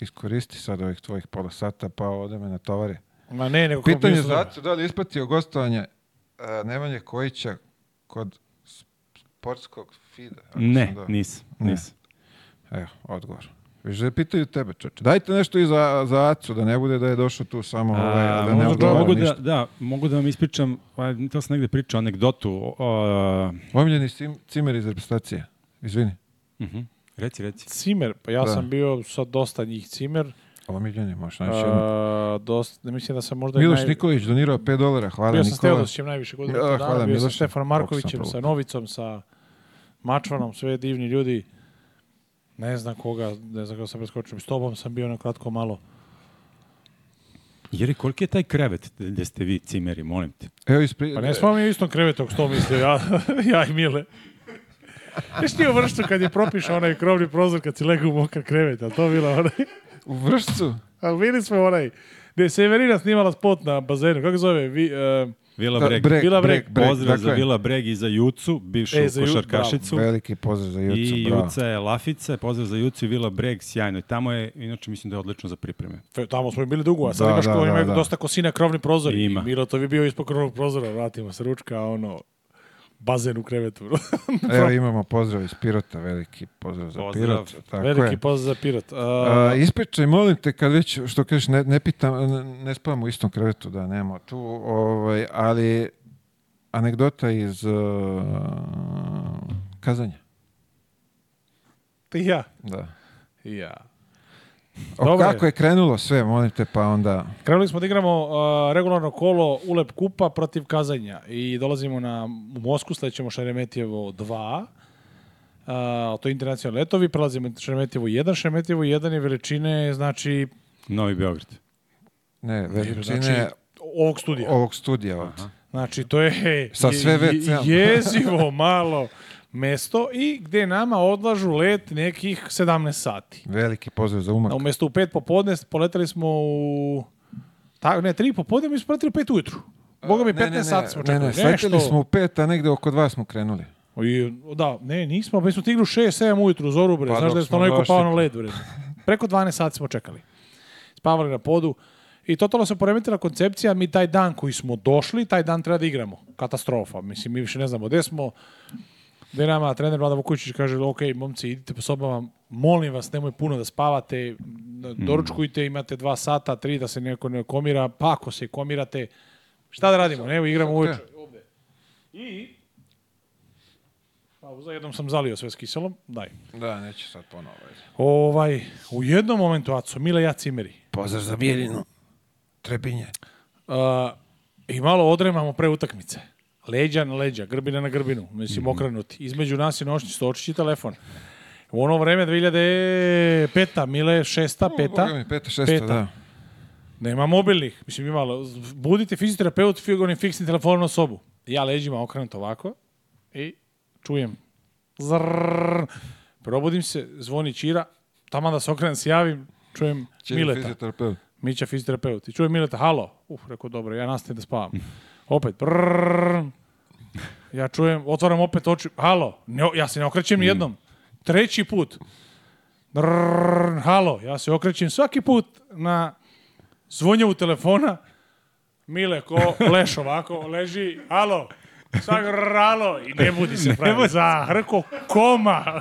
Iskoristi sad ovih tvojih pola sata, pa ode me na tovare. Ma ne, nego... Pitanje za zato da li ispatio gostovanje e, Nemanje Kojića kod sportskog fida? Ne, nisam. nisam. Evo, odgovor. Više da pitaju tebe, čoče. Dajte nešto i za, za Acu, da ne bude da je došao tu samo, ovaj, A, ovaj, da ne odgovara mogu Da, da, mogu da vam ispričam, pa, to sam negde pričao, anegdotu. O, uh... Omiljeni cim, cimer iz reprezentacije. Izvini. Uh mhm. -huh. Reci, reci. Cimer, pa ja da. sam bio sa dosta njih cimer. Omiljeni, možeš naći jedno. Dosta, mislim da sam možda... Miloš naj... Nikolić donirao 5 dolara, hvala Nikola. Bio sam Nikola. s Teodosićem najviše godine. Ja, hvala, bio Miloš. sam Stefan Markovićem, sam sa Novicom, sa Mačvanom, sve divni ljudi. Ne znam koga, ne znam kako sam preskočio. S tobom sam bio na kratko malo. Jeri, koliki je taj krevet gdje ste vi cimeri, molim te? Evo ispri... Pa ne smo mi u istom krevetu, što mislio ja, ja i Mile. Viš ti u vršcu kad je propišao onaj krovni prozor kad si legao u krevet, kreveta, to bila onaj... U vršcu? A bili smo onaj Gde je Severina snimala spot na bazenu, kako zove? Vi, uh, Vila da, Breg. Breg, Vila Breg. Breg, Pozdrav dakle. za Vila Breg i za Jucu, bivšu e, za košarkašicu. Bravo. Veliki pozdrav za Jucu. I bravo. Juca je Lafica, pozdrav za Jucu i Vila Breg, sjajno. I tamo je, inače mislim da je odlično za pripreme. Fe, tamo smo i bili dugo, a sad da, imaš da, ko, da, ima da, dosta kosina krovni prozor. Ima. Milo, to bi bio ispod krovnog prozora, vratimo se ručka, ono, bazen u krevetu. Evo imamo pozdrav iz Pirota, veliki pozdrav, za Pirot. Tako veliki je. pozdrav za Pirot. A... Uh, ispričaj, molim te, kad već, što kažeš, ne, ne pitam, ne spavam u istom krevetu, da, nemo tu, ovaj, ali anegdota iz uh, Kazanja. Ti ja? Da. Ja. Dobar kako je. krenulo sve, molim te, pa onda... Krenuli smo da igramo uh, regularno kolo Ulep Kupa protiv Kazanja i dolazimo na u Mosku, sledećemo Šeremetjevo 2, uh, to je internacionalni letovi, prelazimo Šeremetjevo 1, Šeremetjevo 1 je veličine, znači... Novi Beograd. Ne, znači, veličine... Znači, ovog studija. Ovog studija. Znači, to je... Sa sve je, Jezivo malo. mesto i gde nama odlažu let nekih 17 sati. Veliki pozdrav za umak. Umesto u 5 popodne poletali smo u... Ta, ne, 3 popodne, mi smo poletali u 5 ujutru. Boga mi, 15 sati smo čekali. Ne, ne, ne, sletili smo u 5, a negde oko 2 smo krenuli. I, da, ne, nismo, mi smo tigli u 6-7 ujutru, zoru bre, pa, znaš da je stanoviko pao na led bre. Preko 12 sati smo čekali. Spavali na podu i totalno se poremetila koncepcija, mi taj dan koji smo došli, taj dan treba da igramo. Katastrofa, mislim, mi više ne znamo gde smo, Da trener Vlada Vuković kaže, ok, momci, idite po sobama, molim vas, nemoj puno da spavate, mm. doručkujte, imate dva sata, tri da se neko ne komira, pa ako se komirate, šta da radimo? ne, igramo uveče. I Pauza, jednom sam zalio sve s kiselom, daj. Da, neće sad ponovo. Ovaj, u jednom momentu, Aco, Mile ja Pozdrav za Bijeljinu, Trebinje. Uh, I malo odremamo pre utakmice leđa na leđa, grbina na grbinu, mislim, mm okrenuti. Između nas i noćni stočići telefon. U ono vreme 2005. Mile šesta, peta. Boga peta, šesta, peta. da. Nema mobilnih, mislim imalo. Budite fizioterapeut, onim fiksni telefon na sobu. Ja leđima okrenut ovako i čujem. Zrrr. Probudim se, zvoni Čira, tamo da se okrenem, se javim, čujem Čira, Mileta. fizioterapeut. Mića fizioterapeut. I čujem Mileta, halo. Uf, uh, rekao, dobro, ja nastavim da spavam. Mhm. Opet, brrrr, Ja čujem, otvaram opet oči, halo, ne, ja se ne okrećem mm. jednom. Treći put. Drrr, halo, ja se okrećem svaki put na zvonjavu telefona. Mile, ko leš ovako, leži, halo, svak ralo, i ne budi se pravi. Za hrko koma.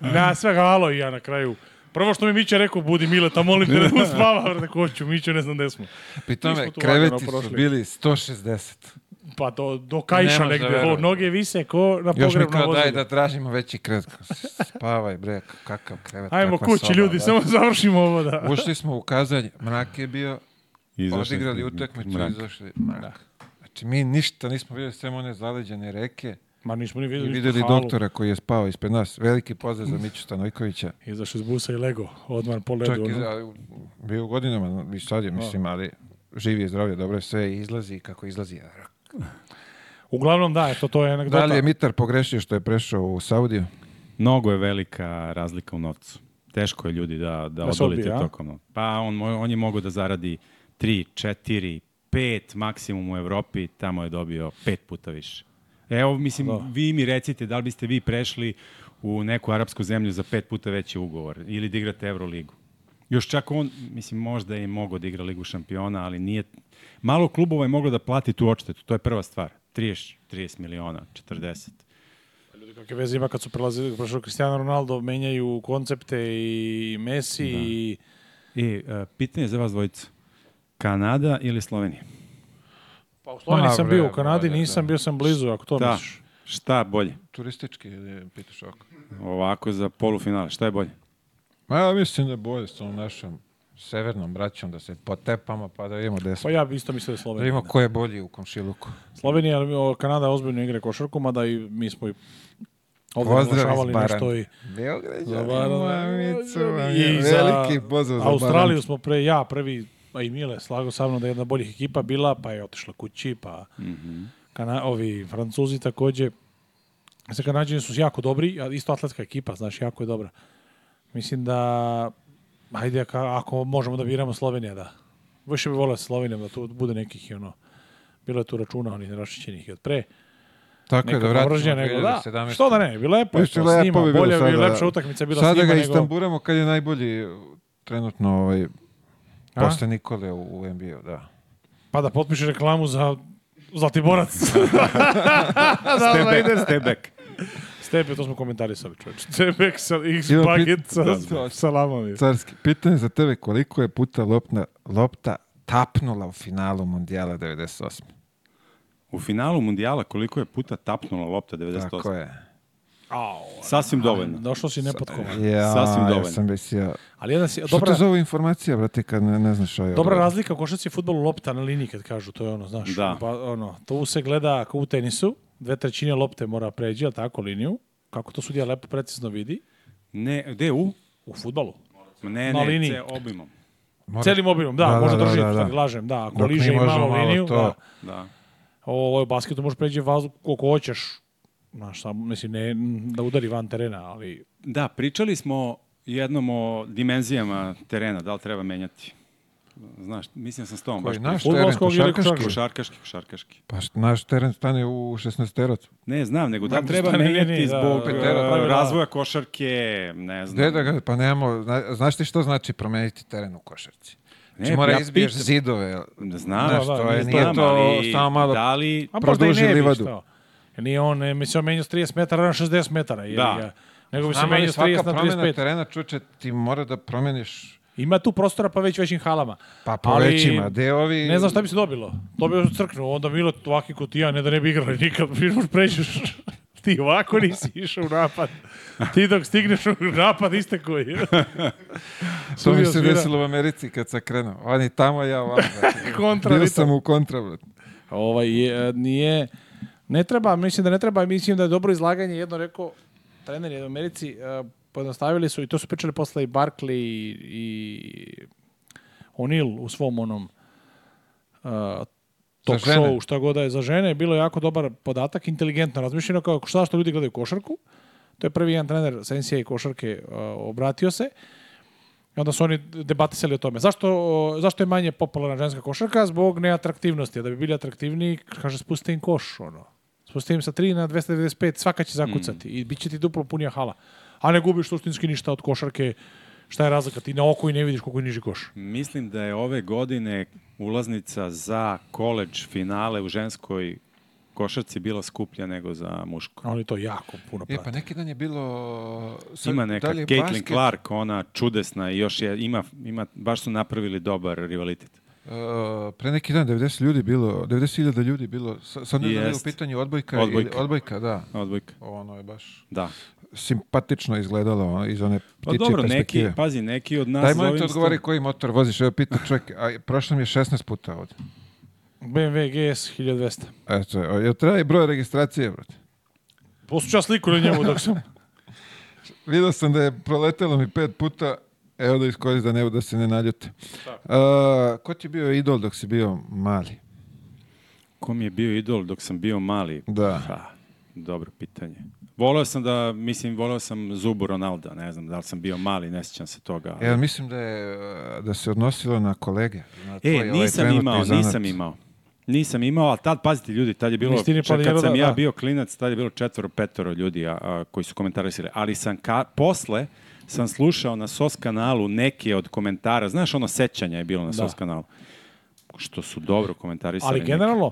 na sve halo i ja na kraju. Prvo što mi Miće rekao, budi Mile, ta molim te da uspava, hoću, Miće, ne znam gde smo. Pitao tome, kreveti su bili 160 pa do, do kajša Nemaš da negde, da noge vise ko na pogrebno vozilu. Još mi daj da tražimo veći krevet. Spavaj bre, kakav krevet. Ajmo kući ljudi, da. samo završimo ovo da. Ušli smo u kazanje, mrak je bio, izašli odigrali utakmicu, izašli mrak. Da. Znači mi ništa nismo videli, sve one zaleđene reke. Ma nismo ni videli. I videli doktora koji je spao ispred nas. Veliki pozdrav za Miću Stanojkovića. Izašao iz busa i lego, odmah po ledu. Čak i za, bio godinama, i sad je, da. mislim, ali živi je zdravlje, dobro je sve, izlazi kako izlazi, Uglavnom da, eto to je anegdota. Da li je Mitar pogrešio što je prešao u Saudiju? Mnogo je velika razlika u novcu. Teško je ljudi da, da, da odolite tokom. Pa on, on je mogao da zaradi 3, 4, 5 maksimum u Evropi, tamo je dobio pet puta više. Evo, mislim, da. vi mi recite da li biste vi prešli u neku arapsku zemlju za pet puta veći ugovor ili da igrate Euroligu. Još čak on, mislim, možda je mogao da igra Ligu šampiona, ali nije malo klubova je moglo da plati tu očetetu, to je prva stvar. 30, 30 miliona, 40. Pa ljudi, kakve veze ima kad su prelazili, prošao Cristiano Ronaldo, menjaju koncepte i Messi da. i... I uh, pitanje za vas dvojica. Kanada ili Slovenija? Pa u Sloveniji sam bio, u Kanadi nisam, da. bio sam blizu, ako to da. misliš. Šta bolje? Turistički, pitaš ovako. Ovako za polufinale, šta je bolje? Ma ja mislim da je bolje sa tom našom severnom braćom da se potepamo pa da vidimo pa da je... Pa ja isto mislim da Slovenija. Da vidimo ko je bolji u komšiluku. Slovenija, Kanada ozbiljno igre košarku, mada i mi smo i ovdje naglašavali nešto i... Beograđani, mamicu, i za veliki pozdrav za Australiju smo pre, ja prvi, a i Mile, slago sa mnom da je jedna boljih ekipa bila, pa je otišla kući, pa mm -hmm. Kana, ovi Francuzi takođe. Sa Kanadžani su jako dobri, isto atletska ekipa, znaš, jako je dobra. Mislim da Ajde, ako možemo da biramo Slovenija, da. Više bi volio da Slovenijom da tu bude nekih, ono, bilo je tu računa onih rašćenih i od pre. Tako je, da vratimo nego, da, što da ne, bi lepo, Ište, lepo snima, bi bolje sada, bi lepša utakmica bila sada snima. Sada ga istamburamo nego... kad je najbolji trenutno ovaj, posle Nikole u, u NBA-u, da. Pa da potpiše reklamu za Zlatiborac. da, step, back, step back. Stepe, to smo komentarisali, čovječ. Cebek sa x Ima baget pit- sa da, da. da. salamami. Carski, pitanje za tebe koliko je puta lopna, lopta tapnula u finalu Mundijala 98. U finalu Mundijala koliko je puta tapnula lopta 98? Tako je. Au, Sasvim dovoljno. došlo si nepotkovan. Ja, Sasvim dovoljno. Ja sam već ja. Ali jedan si, dobra, Što to zove informacija, brate, kad ne, ne znaš ovo? Dobra razlika u košarci i lopta na liniji, kad kažu, to je ono, znaš. Da. Pa, ono, to se gleda kao u tenisu, dve trećine lopte mora pređi, ali tako, liniju. Kako to sudija lepo precizno vidi? Ne, gde u? U futbalu. Ne, na ne, ce obimom. Mora... Celim obimom, da, da, da može da, drži, da, da. lažem, da, ako Dok liže i malo liniju, to. da. da. Ovo je basketu može pređe vazu koliko hoćeš, znaš, sam, mislim, ne, da udari van terena, ali... Da, pričali smo jednom o dimenzijama terena, da li treba menjati. Znaš, mislim sam s tom. Koji naš teren? Košarkaški? Košarkaški, košarkaški. Pa naš teren stane u 16 terac. Ne znam, nego tam treba menjati zbog da, da, da, razvoja košarke, ne znam. Gde Da, pa nemamo, znaš ti što znači promeniti teren u košarci? Ne, znači, mora ja izbiješ pitam. zidove. Znam, da, da, je, nije to samo malo da li, produži pa livadu. Što? E, nije on, e, mi se menjao 30 metara na 60 metara. Da. nego mi se menjao 30 na 35. Svaka promjena terena, čuče, ti mora da promeniš Ima tu prostora pa već većim halama. Pa po ali, većima, deovi... Ne znam šta bi se dobilo. To bi još crknuo, onda bilo ovakvi kot ja, ne da ne bi igrali nikad, firmaš pređeš. Ti ovako nisi išao u napad. Ti dok stigneš u napad, iste koji. to mi se desilo u Americi kad sam krenuo. Oni tamo, ja ovako. kontra. Bio sam u kontra. Ovaj, nije... Ne treba, mislim da ne treba, mislim da je dobro izlaganje jedno rekao trener je u Americi, pojednostavili su i to su pričali posle i Barkley i, i O'Neill u svom onom uh, talk show, šta god da je za žene, bilo je jako dobar podatak, inteligentno razmišljeno kao šta što ljudi gledaju košarku. To je prvi jedan trener sa NCAA košarke uh, obratio se. I onda su oni debatisali o tome. Zašto, uh, zašto je manje popularna ženska košarka? Zbog neatraktivnosti. A da bi bili atraktivniji, kaže, spustite im koš, ono. Spustite im sa 3 na 295, svaka će zakucati. Mm. I bit će ti duplo punija hala a ne gubiš suštinski ništa od košarke. Šta je razlika? Ti na oko i ne vidiš koliko je niži koš. Mislim da je ove godine ulaznica za koleđ finale u ženskoj košarci bila skuplja nego za muško. Oni to jako puno prate. E, pa neki dan je bilo... Sad, ima neka da Caitlin basket... Clark, ona čudesna i još je, ima, ima, baš su napravili dobar rivalitet. Uh, pre neki dan 90 ljudi bilo, 90.000 ljudi bilo, sa ne znam je u pitanju odbojka, odbojka. Ili, odbojka, da. Odbojka. Ono je baš. Da simpatično izgledalo iz one ptiče pa dobro, neki, pazi, neki od nas... Daj molim te odgovori stav... koji motor voziš, evo pita čovjek, a prošlo mi je 16 puta ovdje. BMW GS 1200. Eto, jel treba i broj registracije, brate? Posluća sliku na njemu dok sam... Vidao sam da je proletelo mi pet puta, evo da iskoristim da ne, da se ne naljute. A, ko ti je bio idol dok si bio mali? Ko mi je bio idol dok sam bio mali? Da. Ha, dobro pitanje. Voleo sam da, mislim, voleo sam zubu Ronalda, ne znam da li sam bio mali, ne sećam se toga. Ali... Ja mislim da, je, da se odnosilo na kolege. Na e, ovaj, nisam ovaj imao, zanat. nisam imao. Nisam imao, ali tad, pazite ljudi, tad je bilo, Mistini, pa kad sam da, ja da. bio klinac, tad je bilo četvoro, petoro ljudi a, a, koji su komentarisali, ali sam ka, posle sam slušao na SOS kanalu neke od komentara, znaš ono sećanja je bilo na da. SOS kanalu što su dobro komentarisali. Ali generalno,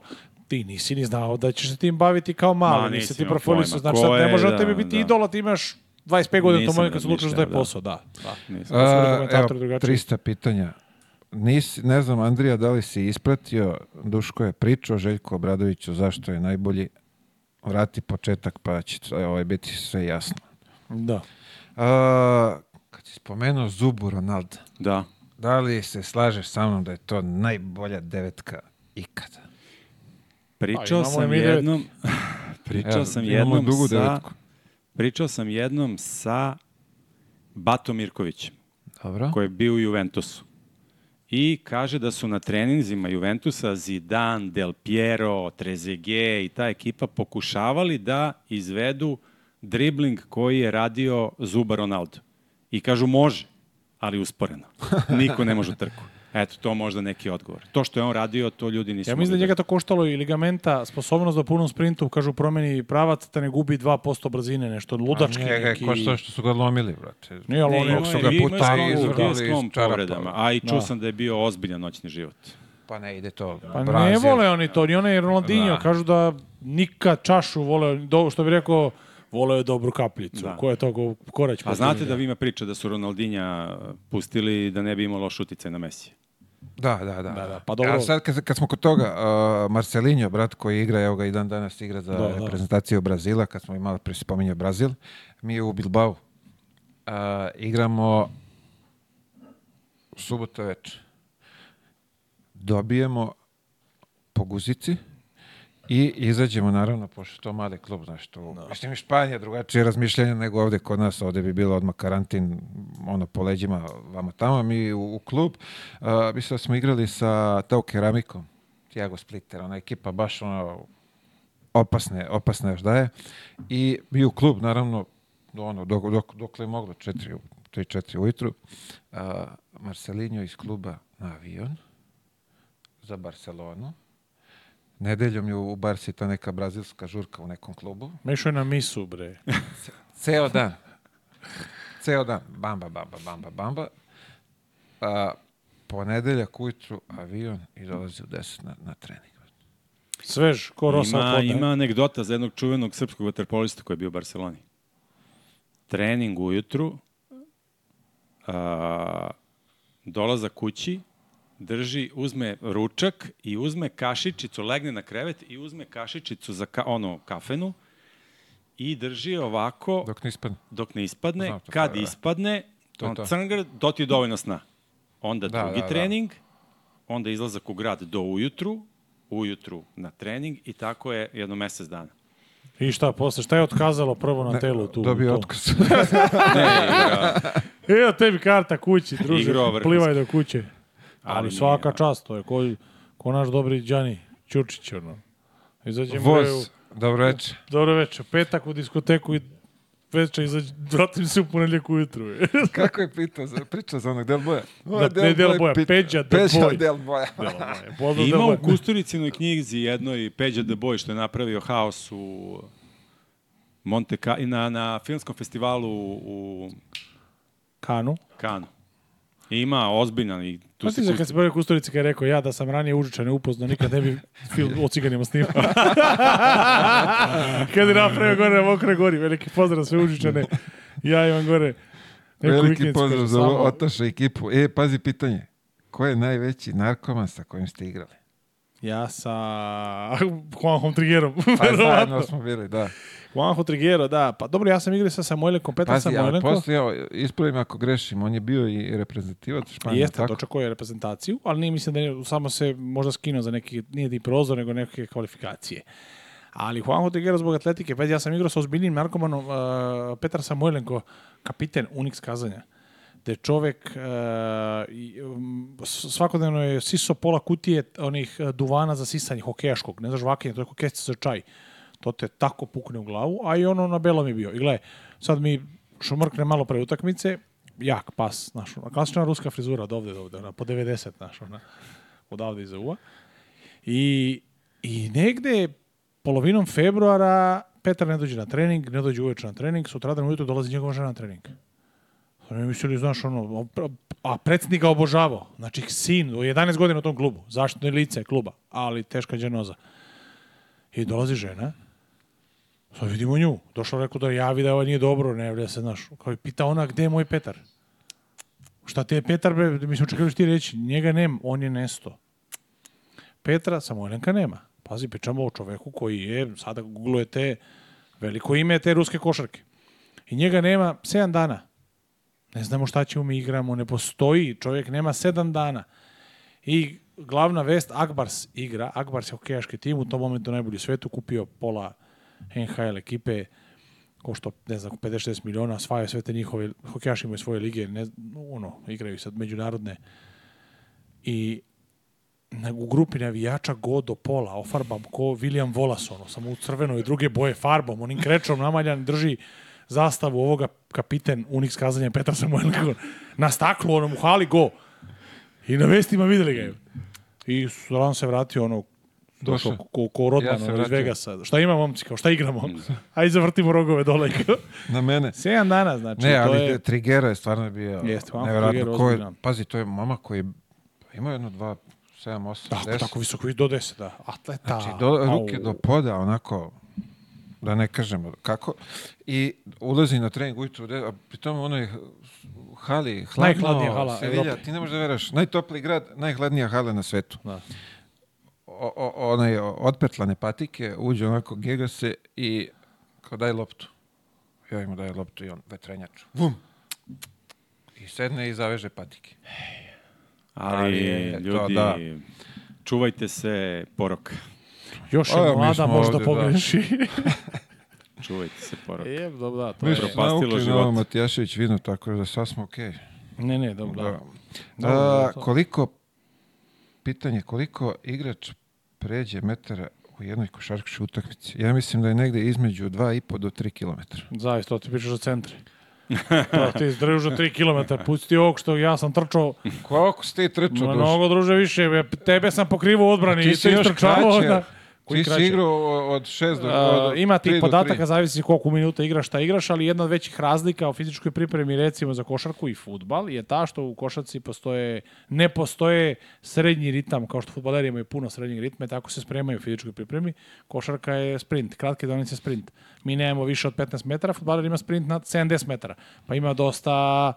ti nisi ni znao da ćeš se tim baviti kao mali, Ma, nisi ti profilisu, znači sad ne može da, tebi biti da. idol, ti imaš 25 godina to tom momentu kad se odlučaš da je da. posao, da. da. Nisam. A, evo, 300 pitanja. Nis, ne znam, Andrija, da li si ispratio, Duško je pričao Željko Obradoviću zašto je najbolji. Vrati početak pa će ovaj, biti sve jasno. Da. Uh, kad si spomenuo Zubu Ronalda, da. da li se slažeš sa mnom da je to najbolja devetka ikada? Pričao pa, sam jednom, pričao ja, sam jednom dugu sa, devetku. pričao sam jednom sa Batom Mirkovićem, Dobro. koji je bio u Juventusu. I kaže da su na treninzima Juventusa Zidane, Del Piero, Trezeguet i ta ekipa pokušavali da izvedu dribling koji je radio Zuba Ronaldo. I kažu može, ali usporeno. Niko ne može trku. Eto, to možda neki odgovor. To što je on radio, to ljudi nisu... Ja mislim da, da- njega to koštalo i ligamenta, sposobnost da u punom sprintu, kažu, promeni pravac, da ne gubi 2% brzine, nešto ludački. A njega neki... koštalo što su ga lomili, brate. Nije, ali oni su ga putali, izvrali, povredama. A i čuo da. sam da je bio ozbiljan noćni život. Pa ne ide to. Pa Brazil. ne vole oni to, ni onaj Ronaldinho, da. kažu da nikad čašu vole, što bih rekao, voleo dobru kapljicu. Da. Ko je to korać? A znate da vi ima priča da su Ronaldinja pustili da ne bi imao loš uticaj na Mesija? Da, da, da, da. da, da. Pa dobro. A sad kad, kad smo kod toga, uh, Marcelinho, brat koji igra, evo ga i dan danas igra za da, da. reprezentaciju Brazila, kad smo imali prispominje Brazil, mi u Bilbao uh, igramo subota večer. Dobijemo po guzici, I izađemo, naravno, pošto to mali klub, znaš, tu, no. Da. mislim, Španija, drugačije razmišljanje nego ovde kod nas, ovde bi bilo odmah karantin, ono, po leđima, vamo tamo, mi u, u klub, uh, mislim da smo igrali sa Teo Keramikom, Tiago Splitter, ona ekipa baš, ono, opasne, opasne još daje, i mi u klub, naravno, ono, dok, dok, dokle je moglo, četiri, tri, četiri ujutru, uh, Marcelinho iz kluba na avion za Barcelonu, Nedeljom je u Barsi ta neka brazilska žurka u nekom klubu. Mešao na misu, bre. Ceo dan. Ceo dan. Bamba, bamba, bamba, bamba. A, ponedeljak ujutru avion i dolazi u 10 na, na trening. Svež, ko rosa ima, odvodne. ima anegdota za jednog čuvenog srpskog vaterpolista koji je bio u Barceloni. Trening ujutru, a, dolaza kući, drži, uzme ručak i uzme kašičicu, legne na krevet i uzme kašičicu za ka, ono, kafenu i drži ovako... Dok ne ispadne. Dok ne ispadne. Znam, kad je, da, da. ispadne, to on to. crngr, to ti je dovoljno sna. Onda da, drugi da, da. trening, da. onda izlazak u grad do ujutru, ujutru na trening i tako je jedno mesec dana. I šta posle? Šta je otkazalo prvo na ne, telu tu? Dobio otkaz. ne, igra. Evo tebi karta kući, druže. Igrao Plivaj do kuće. Ali, ali svaka nije, da. čast, to je ko, ko naš dobri Đani Ćučić, ono. Izađemo Voz, u, dobro večer. Dobro večer, petak u diskoteku i večer izađe, vratim se u ponedljak ujutru. Kako je pitao, za, priča za onog Del Boja? da, del ne Del Boja, Peđa Del Peđa Boja. Del Boja. del boja. Ima del u Kusturicinoj knjizi jednoj Peđa Del Boja što je napravio haos u Monte Ka na, na filmskom festivalu u... Kanu. Kanu. Ima, ozbiljan. I tu Znate se kad se prve Kusturica kad je rekao ja da sam ranije Užiča upoznao, nikad ne bi film o ciganima snimao. kad je napravio gore na Mokre gori, veliki pozdrav sve Užičane. Ja imam gore. Veliki pozdrav za Otaša ekipu. E, pazi pitanje. Ko je najveći narkoman sa kojim ste igrali? Ja sa Juanjom Trigerom. Pa zajedno smo bili, da. Juanjo Triguero, da. Pa dobro, ja sam igrao sa Samuelenkom, Petar Pazi, Samuelenko. Pazi, ja ispravim ako grešim, on je bio i reprezentativac Španije. Jeste, tako? dočekao je reprezentaciju, ali nije mislim da je, samo se možda skinuo za neki, nije ni prozor, nego neke kvalifikacije. Ali Juanjo Triguero zbog atletike, pa ja sam igrao sa ozbiljnim narkomanom uh, Petar Samuelenko, kapiten Unix Kazanja da je čovek uh, svakodnevno je siso pola kutije onih eh, duvana za sisanje hokejaškog, ne znaš vakenje, to je kestice za čaj to te tako pukne u glavu, a i ono na belom je bio. I gle, sad mi šumrkne malo pre utakmice, jak pas, znaš, ona, klasična ruska frizura od ovde do ovde, ona, po 90, znaš, ona, odavde iza uva. I, I negde polovinom februara Petar ne dođe na trening, ne dođe uveče na trening, sutradan ujutro dolazi njegova žena na trening. Oni mislili, znaš, ono, a predsednik ga obožavao. Znači, sin, u 11 godina u tom klubu, zaštitno lice kluba, ali teška dženoza. I dolazi žena, Sad vidimo nju. Došao rekao da javi da ovo nije dobro, ne javlja se, znaš. Kao i pita ona, gde je moj Petar? Šta ti je Petar, bre? Mi smo očekali što da ti reći. Njega nema, on je nesto. Petra Samojelenka nema. Pazi, pričamo o čoveku koji je, sada googlujete, veliko ime te ruske košarke. I njega nema 7 dana. Ne znamo šta ćemo mi igramo, ne postoji, čovjek nema 7 dana. I glavna vest, Akbars igra, Akbars je hokejaški tim, u tom momentu najbolji u svetu, kupio pola NHL ekipe košto, ne znam, 50-60 miliona, svaju sve te njihove, hokejaši imaju svoje lige, ne, ono, igraju sad međunarodne. I u grupi navijača go do pola, ofarbam ko William Wallace, ono, samo u crveno i druge boje farbom, onim krečom namaljan drži zastavu ovoga kapiten Unix kazanja Petra Samuel na staklu, onom u hali go. I na vestima videli ga je. I Solan se vratio ono došao ko, ko Rodman ja iz Vegasa. Šta ima momci, kao šta igramo? Mm. Ajde zavrtimo rogove dole. Na mene. 7 dana znači. Ne, ali to je... Trigera je stvarno bio Jeste, nevjerojatno. Ko je, pazi, to je mama koji ima jedno, dva, 7, 8, tako, 10. Tako visoko, do 10, da. Atleta. Znači, do, ruke Au. do poda, onako, da ne kažemo kako. I ulazi na trening ujutru, a pritom onoj hali, hladno, Najhladnija hala Sevilla, ti ne možeš da veraš, najtopli grad, najhladnija hala na svetu. Da o, onaj, otpetlane patike, uđe onako, gega se i kao daj loptu. Ja mu daj loptu i on vetrenjač. Vum! I sedne i zaveže patike. Ali, Ali ljudi, to, da. čuvajte se porok. Još je mlada, možda da. pogreši. čuvajte se porok. Je, dobro, da, to Mi je. Propastilo život. Mi smo Matijašević vino, tako da sad smo okej. Okay. Ne, ne, dobro, da. da. da, da, da koliko, pitanje, koliko igrač pređe metara u jednoj košarkaškoj utakmici. Ja mislim da je negde između 2,5 do 3 km. Zavisno, to ti pričaš o centri. to ti izdrviš od 3 km, pusti ovog što ja sam trčao. Koliko si ti trčao? Mnogo, druže, više. Tebe sam pokrivao odbrani i ti si još istrčavao. Da... Koji Ti kraće? si igrao od 6 do, uh, od Ima ti podataka, do zavisi koliko minuta igraš, šta igraš, ali jedna od većih razlika u fizičkoj pripremi recimo za košarku i futbal je ta što u košarci postoje, ne postoje srednji ritam, kao što futbaleri imaju puno srednjeg ritma, tako se spremaju u fizičkoj pripremi. Košarka je sprint, kratke donice sprint. Mi nemamo više od 15 metara, futbaler ima sprint na 70 metara, pa ima dosta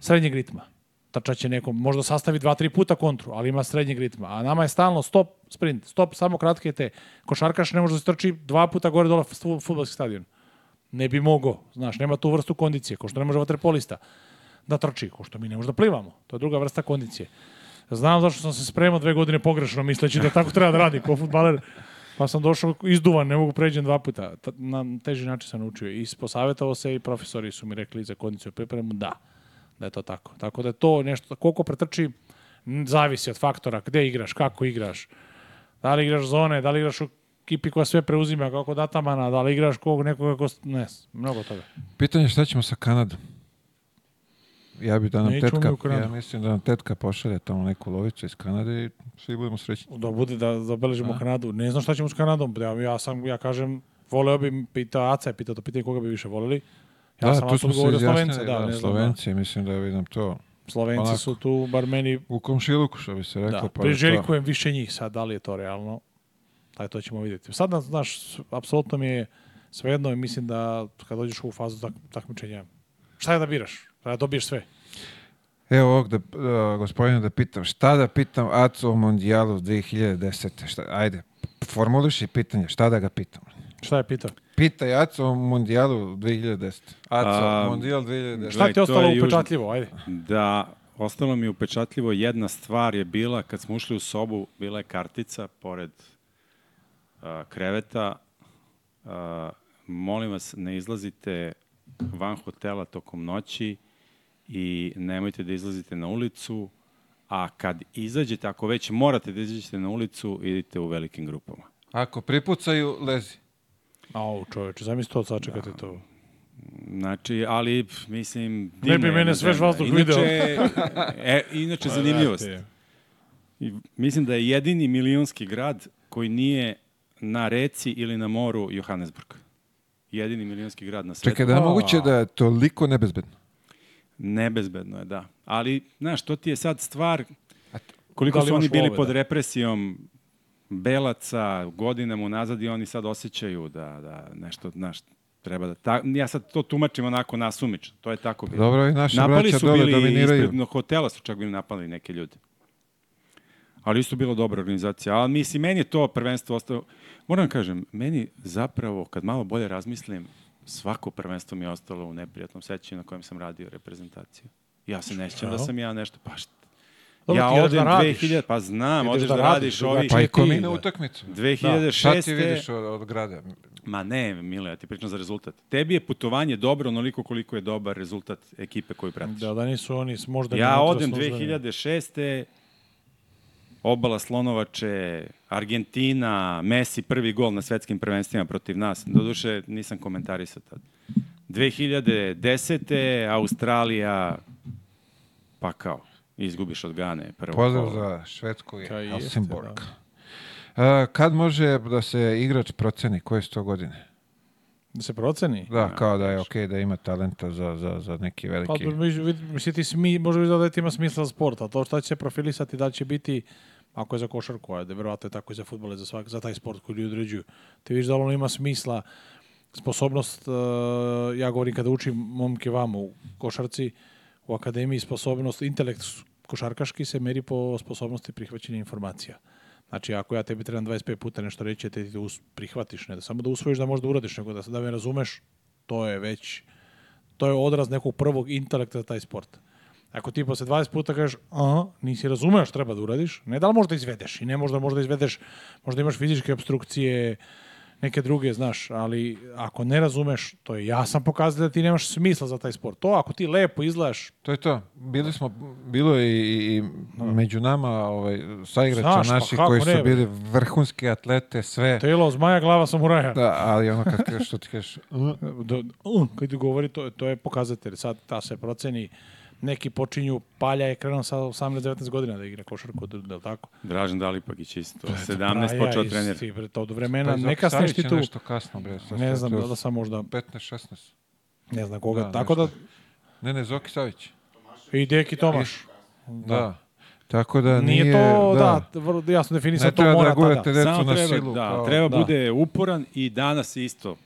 srednjeg ritma trčat će nekom, možda sastavi dva, tri puta kontru, ali ima srednjeg ritma. A nama je stalno stop, sprint, stop, samo kratke te. Košarkaš ne može da se trči dva puta gore dola futbolski stadion. Ne bi mogao, znaš, nema tu vrstu kondicije, ko što ne može vaterpolista da trči, ko što mi ne možemo da plivamo. To je druga vrsta kondicije. Znam zašto sam se spremao dve godine pogrešno, misleći da tako treba da radi ko futbaler. Pa sam došao izduvan, ne mogu pređen dva puta. Na teži način sam naučio i posavetovao se i profesori su mi rekli za kondiciju pripremu da da je to tako. Tako da je to nešto, koliko pretrči, zavisi od faktora, gde igraš, kako igraš, da li igraš zone, da li igraš u ekipi koja sve preuzima, kako datamana, da li igraš kog nekog, kako, Ne, mnogo toga. Pitanje je šta ćemo sa Kanadom? Ja bih da nam Nećemo tetka, ja mislim da nam tetka pošalje tamo neku lovicu iz Kanade i svi budemo srećni. Da bude da zabeležimo A? Da. Kanadu. Ne znam šta ćemo s Kanadom. Ja, ja, sam, ja kažem, voleo bih, pita Aca je pitao, to pitanje koga bi više voleli. Ja da, sam tu smo se izjasnili, da, da, Slovenci, da. mislim da vidim to. Slovenci Onako, su tu, bar meni... U komšiluku, što bi se reklo. Da, pa priželjkujem više njih sad, da li je to realno. Taj to ćemo vidjeti. Sad, znaš, apsolutno mi je svejedno mislim da kad dođeš u fazu tak, takmičenja, šta je da biraš? Da dobiješ sve. Evo ovog da, uh, gospodina da pitam, šta da pitam Acu o Mundijalu 2010. Šta, ajde, formuliši pitanje, šta da ga pitam? Šta je pitao? Pita Jaco o Mondijalu 2010. Aco, A, Mondijal 2010. Šta ti je ostalo je upečatljivo? Ajde. Da, ostalo mi upečatljivo. Jedna stvar je bila, kad smo ušli u sobu, bila je kartica pored a, kreveta. A, molim vas, ne izlazite van hotela tokom noći i nemojte da izlazite na ulicu, a kad izađete, ako već morate da izađete na ulicu, idite u velikim grupama. Ako pripucaju, lezi. Au, čoveče, zamisli to sačekati da. to. Znači, ali, mislim... ne bi mene svež vazduh video. e, inače, pa zanimljivost. I, mislim da je jedini milionski grad koji nije na reci ili na moru Johannesburg. Jedini milionski grad na svetu. Čekaj, da je moguće da je toliko nebezbedno? Nebezbedno je, da. Ali, znaš, to ti je sad stvar koliko da su oni bili da. pod represijom belaca godinama unazad i oni sad osjećaju da, da nešto, znaš, treba da... Ta, ja sad to tumačim onako nasumično, to je tako bilo. Dobro, i naši napali braća su dole dominiraju. Ispred hotela su čak bili napali neke ljude. Ali isto bilo dobra organizacija. Ali mislim, meni je to prvenstvo ostao... Moram da kažem, meni zapravo, kad malo bolje razmislim, svako prvenstvo mi je ostalo u neprijatnom sećanju na kojem sam radio reprezentaciju. Ja se ne sjećam da sam ja nešto, pa šta, Dobro, ja da odem da 2000, pa znam, odeš da, da radiš ovi... Pa i komina. Na utakmicu. 2006. Šta ti vidiš od, od grada? Ma ne, Mile, ja ti pričam za rezultat. Tebi je putovanje dobro onoliko koliko je dobar rezultat ekipe koju pratiš. Da, da nisu oni možda... Ja odem 2006. Obala Slonovače, Argentina, Messi prvi gol na svetskim prvenstvima protiv nas. Doduše, nisam komentarisao tad. 2010. Australija, pa kao izgubiš od Gane prvo. Pozdrav za Švedsku i Helsingborg. da. Uh, kad može da se igrač proceni? Koje su to godine? Da se proceni? Da, ja, kao da je okej okay, da ima talenta za, za, za neki veliki... Pa, mislim, ti smi, možda da da ima smisla sporta. To šta će profilisati, da će biti, ako je za košarku, a da verovatno je tako i za futbol, za, svak, za taj sport koji ljudi određuju. Ti vidiš da ono ima smisla, sposobnost, uh, ja govorim kada učim momke vamo u košarci, U akademiji sposobnost, intelekt košarkaški se meri po sposobnosti prihvaćenja informacija. Znači, ako ja tebi trebam 25 puta nešto reći, te ti to prihvatiš, ne da samo da usvojiš da možda uradiš, nego da, da me razumeš, to je već, to je odraz nekog prvog intelekta za taj sport. Ako ti posle 20 puta kažeš, aha, nisi razumeo šta treba da uradiš, ne da li možda izvedeš i ne možda možda izvedeš, možda imaš fizičke obstrukcije, uh, neke druge, znaš, ali ako ne razumeš, to je ja sam pokazao da ti nemaš smisla za taj sport. To ako ti lepo izgledaš... To je to. Bili smo, bilo je i, i da. među nama ovaj, saigrača naših pa koji su ne, bili vrhunski atlete, sve. Telo, zmaja, glava, samuraja. Da, ali ono kad kažeš, što ti kažeš... Da, da, kad ti govori, to, to je pokazatelj. Sad ta se proceni neki počinju, Palja je krenuo sa 18-19 godina da igra košarku, da, da li tako? Dražen Dalipagić je isto, 17 pa počeo trener. Ti, bre, to do vremena, pa, ne kasniš ti tu. nešto kasno, bre. Ne znam, da, da sam možda... 15-16. Ne znam koga, da, tako da- nešto. da... Ne, ne, Zoki Savić. I Deki Tomaš. Da. da. Tako da nije, nije to, da, da jasno definisano, to da mora da gurate tada. Samo na treba, silu, da, kao, treba da. bude uporan i danas isto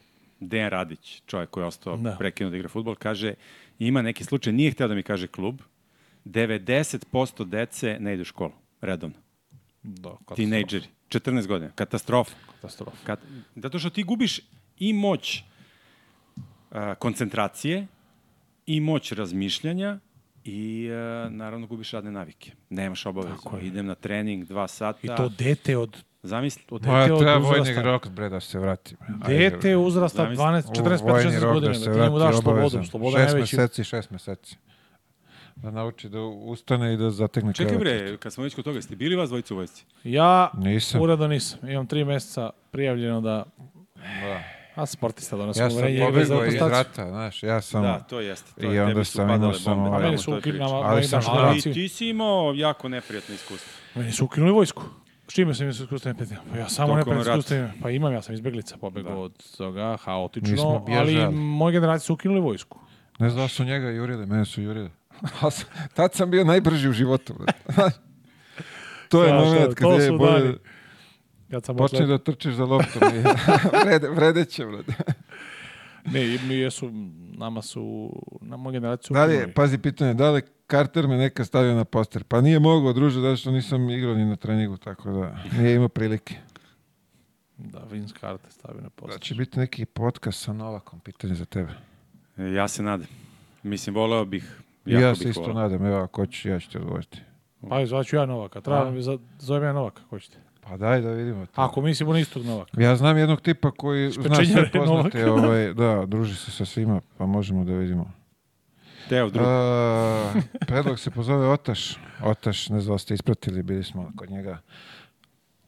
Dejan Radić, čovjek koji je ostao da. prekinuo da igra futbol, kaže ima neki slučaj, nije hteo da mi kaže klub, 90% dece ne ide u školu, redovno. Da, Tinejdžeri, 14 godina, katastrofa. Katastrofa. Kat... Zato što ti gubiš i moć a, koncentracije, i moć razmišljanja, i e, naravno gubiš radne navike. Nemaš obavezu. Idem na trening dva sata. I to dete od Zamisli, od dete od uzrasta. vojni rok, bre, da se vrati. Dete uzrasta 12, 45, 16 godina, da, ti znači, njemu daš slobodu. Sloboda šest najveći. meseci, šest meseci. Da nauči da ustane i da zatekne krevet. Čekaj bre, kad smo već kod toga, ste bili vas dvojicu u vojsci? Ja nisam. urado nisam. Imam tri meseca prijavljeno da... da. A sportista donosi ja sam pobegao iz rata, znaš, ja sam... Da, to jeste. To I onda sam imao sam... Bombe, ali, su ukinuli, ali, sam ali ti si imao jako neprijatno iskustvo. Meni su ukinuli vojsku. S čime sam imao iskustvo Pa ja samo ne iskustvo Pa imam, ja sam izbeglica pobegao da. od toga, haotično, ali moje generacije su ukinuli vojsku. Ne znam da su njega jurile, mene su jurile. Tad sam bio najbrži u životu. to je moment kad je bolje... Kad sam Počne da trčiš za loptom. Vrede, vredeće, vrede. ne, mi jesu, nama su, na moju generaciju... Da li pazi pitanje, da li Carter me neka stavio na poster. Pa nije mogao, druže, da što nisam igrao ni na treningu, tako da nije imao prilike. Da, Vince Carter stavio na poster. Da će biti neki podcast sa Novakom, pitanje za tebe. E, ja se nadam. Mislim, voleo bih. Jako ja bih se isto voleo. nadam, evo, ako ću, ja ću ti odgovoriti. Pa zvaću ja Novaka, treba za, zovem ja Novaka, ako ćete. Pa daj da vidimo. To. Ako mislimo na istog Novaka. Ja znam jednog tipa koji zna sve poznate, ovaj, da, druži se sa svima, pa možemo da vidimo. Deo drugo. predlog se pozove Otaš. Otaš, ne znam, da ste ispratili, bili smo kod njega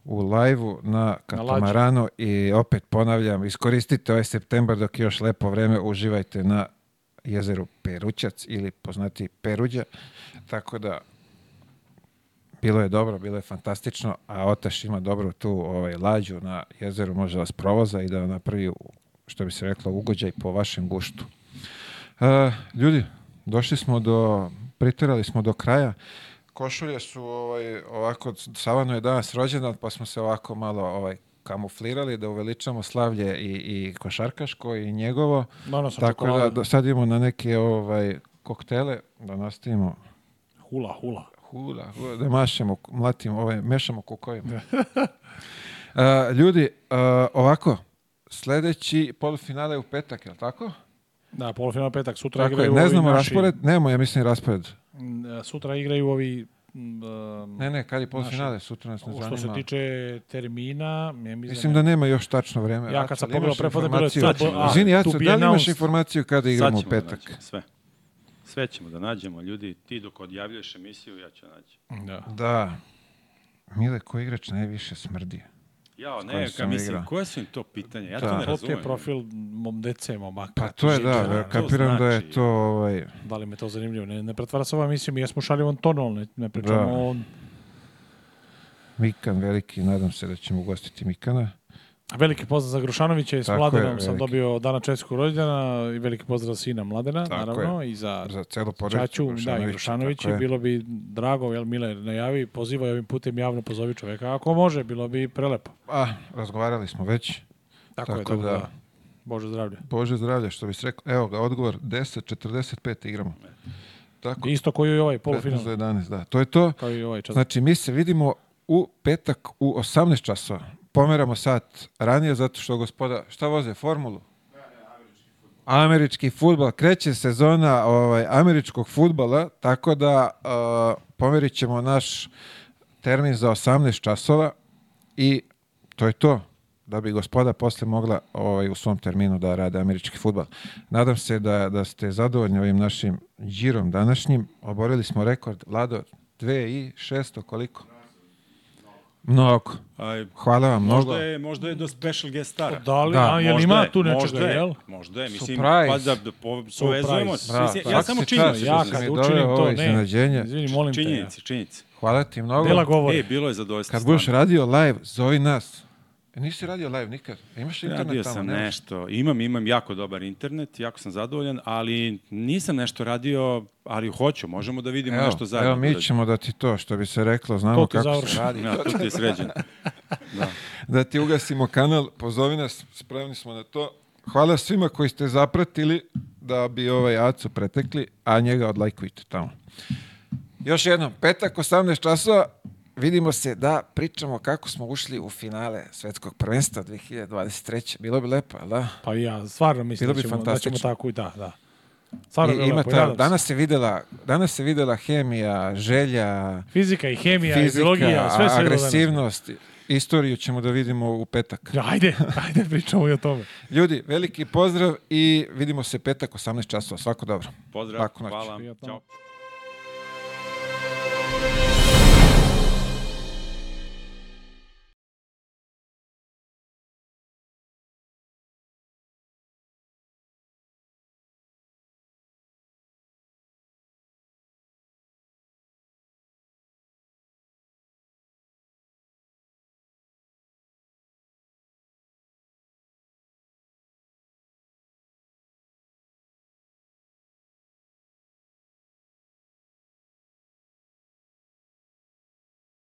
u lajvu na Katamaranu na i opet ponavljam, iskoristite ovaj septembar dok je još lepo vreme, uživajte na jezeru Perućac ili poznati Peruđa, tako da bilo je dobro, bilo je fantastično, a Otaš ima dobru tu ovaj, lađu na jezeru, može vas provoza i da napravi, što bi se reklo, ugođaj po vašem guštu. Uh, ljudi, Došli smo do, pritirali smo do kraja. Košulje su ovaj, ovako, Savano je danas rođendan, pa smo se ovako malo ovaj, kamuflirali da uveličamo slavlje i, i košarkaško i njegovo. Tako čokolade. da sad idemo na neke ovaj, koktele, da nastavimo. Hula, hula. Hula, hula da mašemo, mlatimo, ovaj, mešamo kukovima. uh, ljudi, uh, ovako, sledeći polufinale u petak, je li tako? Da, polufinal petak. Sutra Tako igraju je, ne znamo naši... raspored, nema, ja mislim raspored. Mm, sutra igraju ovi mm, Um, ne, ne, kad je polufinale, sutra nas ne zanima. Što se tiče termina, ja mi da mislim da nema još tačno vreme. Ja kad sam da pogledao prepodne bilo je sad. Izvini, Jaco, da li imaš informaciju kada igramo u da petak? Da sve. Sve ćemo da nađemo, ljudi. Ti dok odjavljuješ emisiju, ja ću naći. Da. Da. Mile, koji igrač najviše smrdi? Ja, ne, ka, mislim, igra. koje su im to pitanje? Ja da. to ne razumem. To je profil mom dece, momaka. Pa to je, da, da, kapiram znači, da je znači- to... Ovaj... Da li me to zanimljivo? Ne, ne pretvara se ova mi jesmo šalivom tonal, ne, ne pričamo da. on... Mikan veliki, nadam se da ćemo ugostiti Mikana. Veliki pozdrav za Grušanovića i s Mladenom sam dobio dana Českog rođena i veliki pozdrav sina Mladena, Tako naravno, je. i za, za celu Čaču, da, i Grušanovića. Bilo bi drago, jel Mile najavi, da pozivaj ovim putem javno pozovi čoveka. Ako može, bilo bi prelepo. A, razgovarali smo već. Tako, Tako je, da, da. Bože zdravlje. Bože zdravlje, što bi se rekao. Evo ga, odgovor, 10.45 igramo. Tako, Isto koji je ovaj polufinal. 11, da. To je to. Kao i ovaj čas. Znači, mi se vidimo u petak u 18 časova pomeramo sat ranije zato što gospoda, šta voze, formulu? američki futbol. Američki futbol, kreće sezona ovaj, američkog futbala, tako da uh, pomerit ćemo naš termin za 18 časova i to je to da bi gospoda posle mogla ovaj, u svom terminu da rade američki futbal. Nadam se da, da ste zadovoljni ovim našim džirom današnjim. Oborili smo rekord, Lado, 2 i 600 koliko? Mnogo. Aj, Hvala vam, mnogo. Možda je, možda je do special guest star. Da li, da. a jel ima tu nečega, možda je, jel? Možda je, mislim, Surprise. pa da, da po, povezujemo. Surprise. Ja, ja samo činjenice. Ja kad učinim to, ne. Izvini, molim činjenice, te. Činjenice, činjenice. Hvala ti mnogo. Dela govore. E, bilo je zadovoljstvo. Kad budeš radio live, zovi nas. E, nisi radio live nikad? Imaš internet radio tamo? Radio sam nešto. Imam, imam jako dobar internet, jako sam zadovoljan, ali nisam nešto radio, ali hoću, možemo da vidimo evo, nešto zajedno. Evo, da mi ćemo da ti to, što bi se reklo, znamo to kako završi. se radi. Ja, da, to ti je sređeno. da. da ti ugasimo kanal, pozovi nas, spremni smo na to. Hvala svima koji ste zapratili da bi ovaj Acu pretekli, a njega odlajkujte tamo. Još jednom, petak, 18 časova, vidimo se da pričamo kako smo ušli u finale svetskog prvenstva 2023. Bilo bi lepo, ali da? Pa ja stvarno mislim Bilo da, ćemo, da ćemo tako i da, da. Stvarno I, bilo ima ta, danas se videla, danas se videla hemija, želja, fizika i hemija, fizika, i biologija, sve se agresivnost. Istoriju ćemo da vidimo u petak. Ajde, ajde pričamo i o tome. Ljudi, veliki pozdrav i vidimo se petak 18 časova. Svako dobro. Pozdrav, Laku hvala. Ćao.